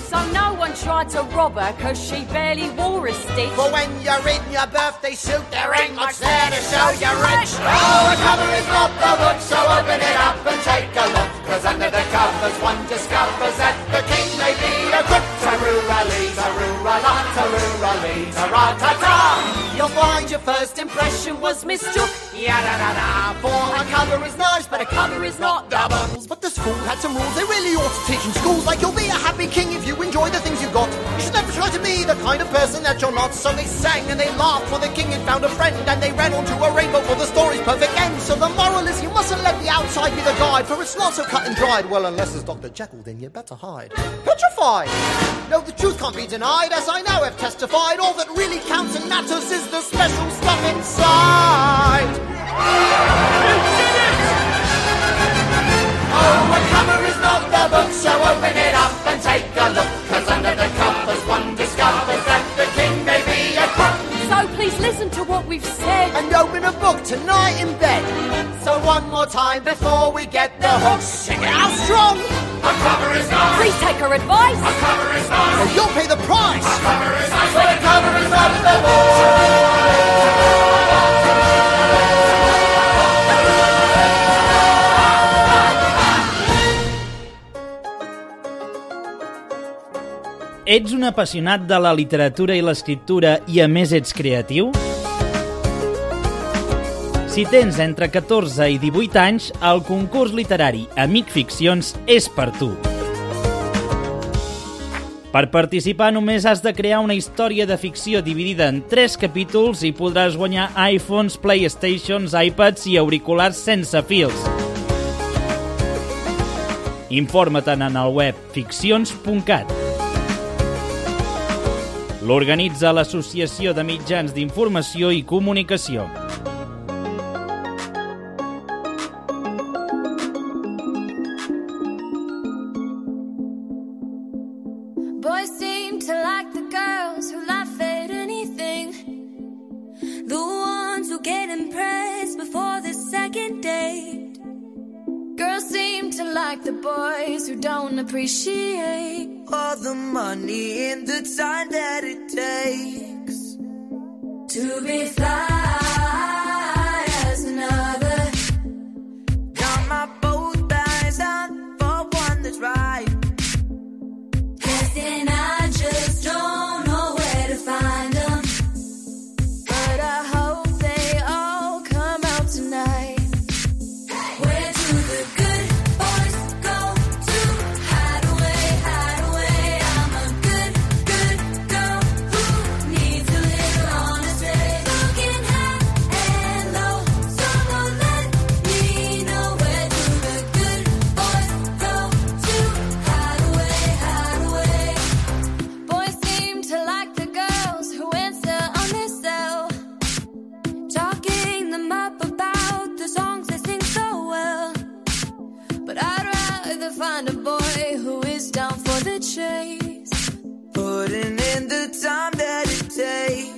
So no one tried to rob her, cause she barely wore a stitch. But when you're in your birthday suit, there ain't much there to show you're rich. Oh, a cover is not the book, so open it up and take a look. Cause under the covers, one discovers that the king may be a crook. Taroo-a-lee, taroo-a-la, taroo-a-lee, ta-ra-ta-ta. You'll find your first impression was mistook. Ya-da-da-da. For a cover is nice, but a cover is not doubles. But the school had some rules they really ought to teach in schools. Like you'll be a happy king if you enjoy the things you got. You should never try to be the kind of person that you're not. So they sang and they laughed for the king had found a friend. And they ran onto a rainbow for the story's perfect end. So the moral is you mustn't let the outside be the guide. For it's not so cut and dried. Well, unless it's Dr. Jekyll, then you better hide. Petrified! No, the truth can't be denied. As I now have testified, all that really counts and matters is the special stuff inside. listen to what we've said and open a book tonight in bed. So one more time before we get the hook, sing it out strong. A cover is nice. Please take our advice. A cover is nice. Or you'll pay the price. A cover is nice. but a cover is not the boy. Ets un apassionat de la literatura i l'escriptura i a més ets creatiu? Si tens entre 14 i 18 anys, el concurs literari Amic Ficcions és per tu. Per participar només has de crear una història de ficció dividida en 3 capítols i podràs guanyar iPhones, Playstations, iPads i auriculars sense fils. Informa't en el web ficcions.cat. L'organitza l'Associació de Mitjans d'Informació i Comunicació. Boys seem to like the girls who laugh at anything. The ones who get impressed before the second date. Girls seem to like the boys who don't appreciate. all the money and the time that it takes to be fly as another. Got my chase, putting in the time that it takes.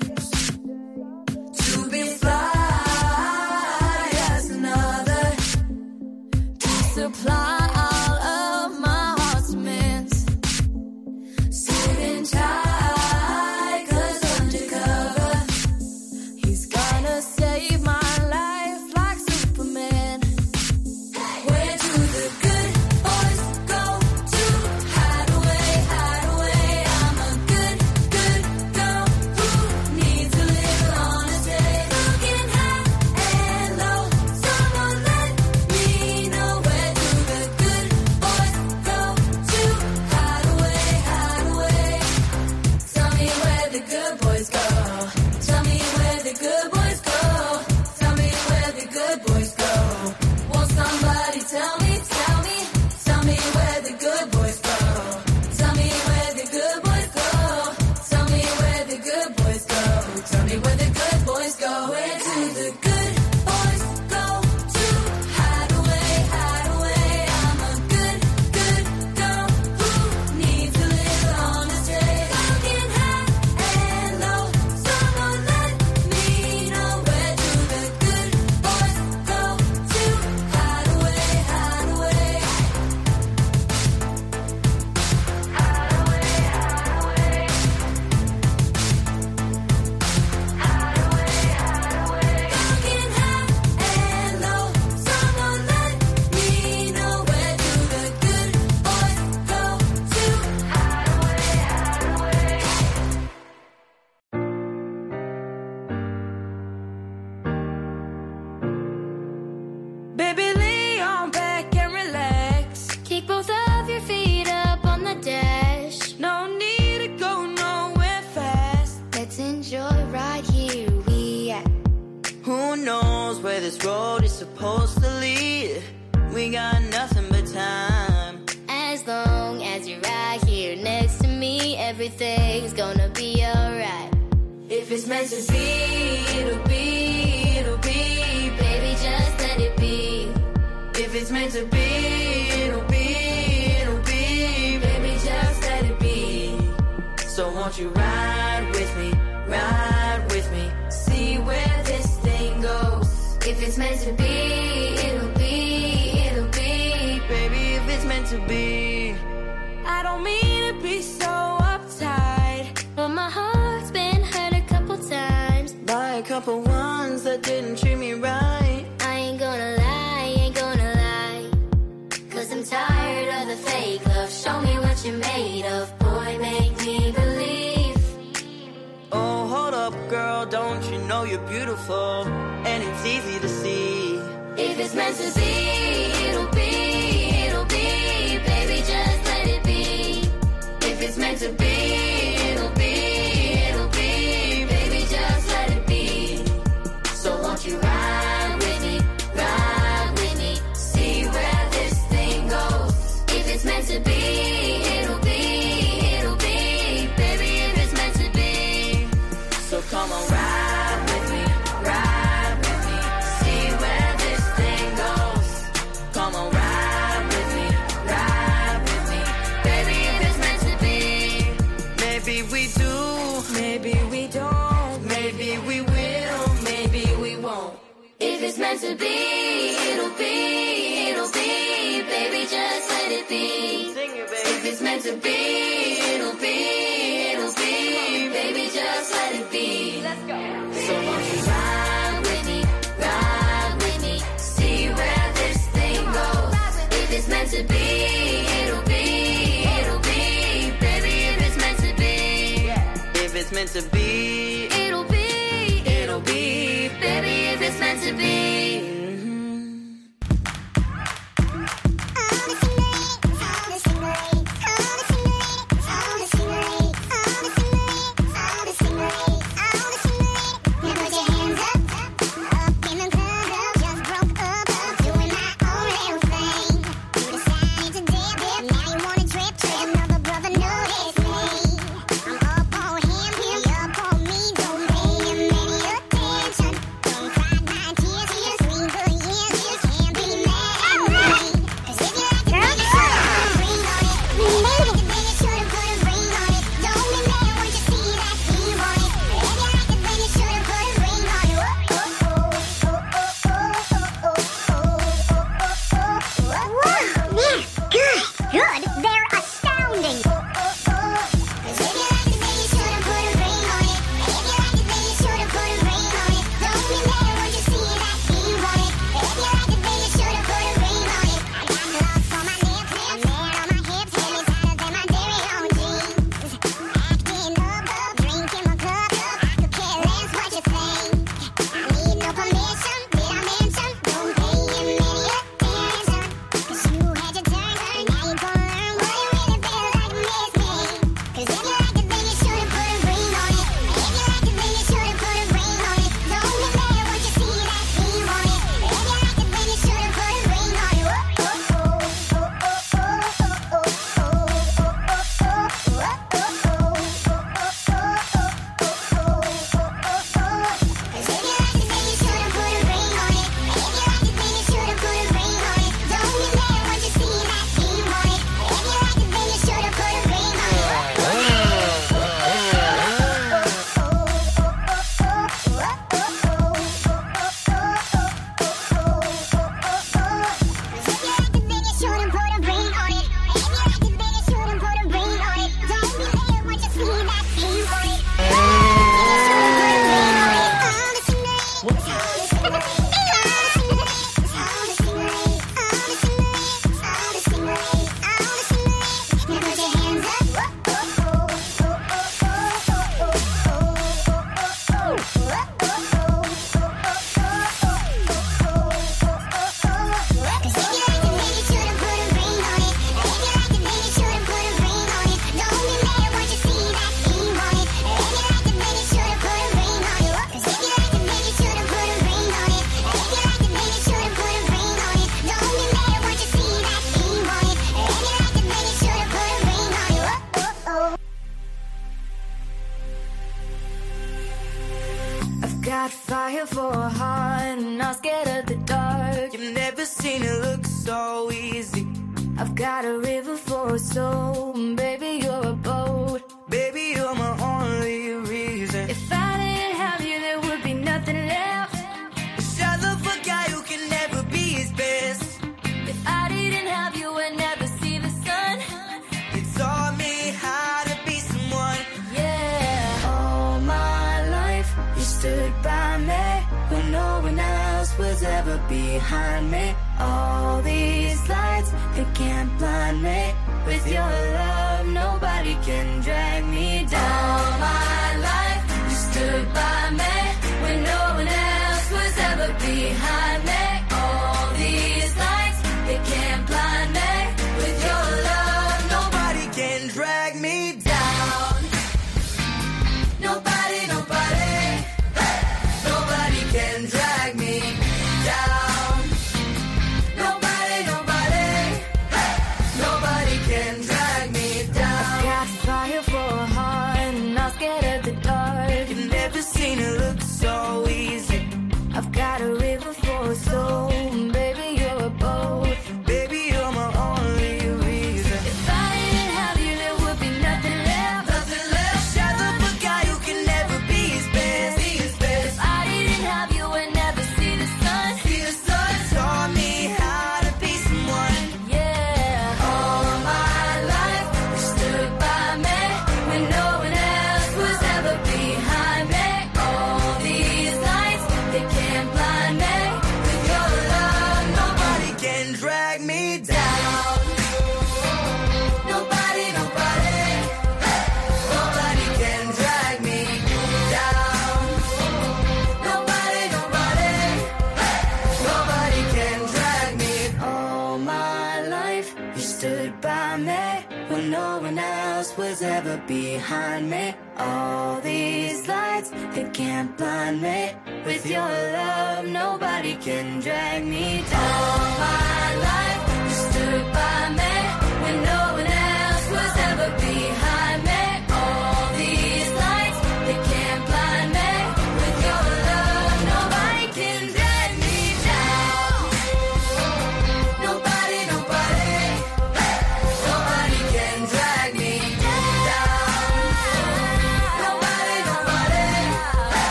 behind me. All these lights, they can't blind me. With your love, nobody can drag me down My life.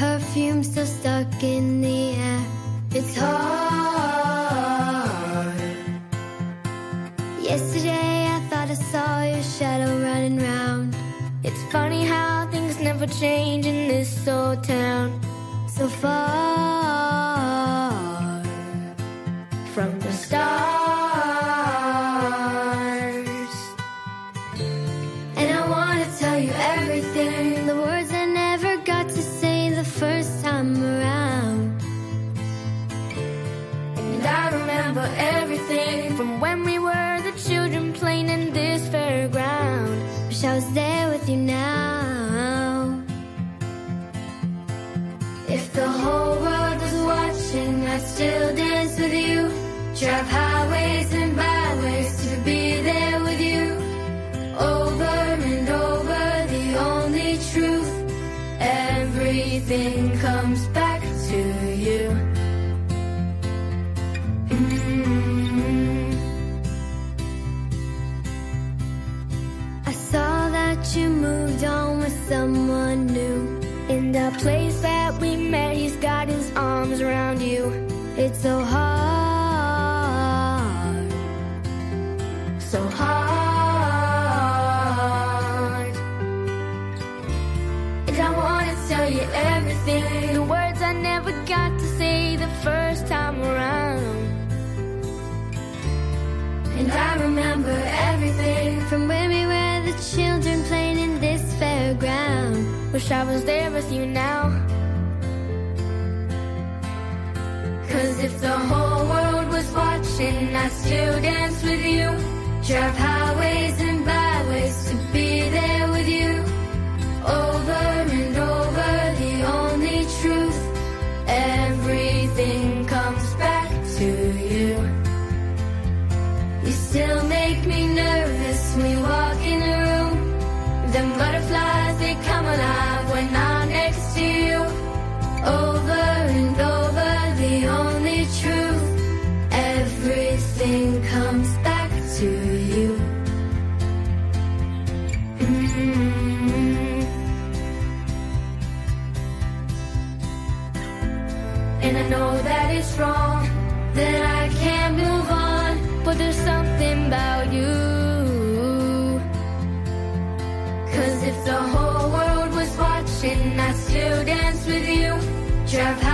perfume still stuck in the air. It's hard. Yesterday I thought I saw your shadow running round. It's funny how things never change in this old town. So far. I still dance with you. Drive highways and byways to be there with you. Over and over, the only truth. Everything comes back to you. Mm-hmm. I saw that You moved on with someone new. In the place that we met, he's got his arms around you. It's so hard, so hard. And I wanna tell you everything, the words I never got to say the first time around. And I remember everything from when we were the children playing in this fairground. Wish I was there with you now. Cause if the whole world was watching, I'd still dance with you. Drive highways and byways to Sarah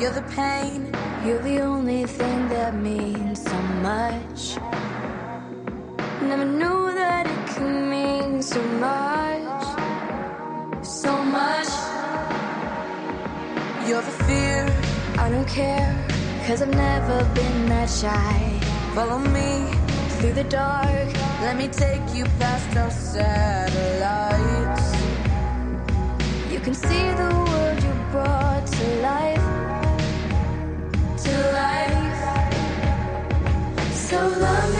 You're the pain, you're the only thing that means so much. Never knew that it could mean so much, so much. You're the fear, I don't care, cause I've never been that shy. Follow me through the dark, let me take you past our satellites. You can see the so lonely.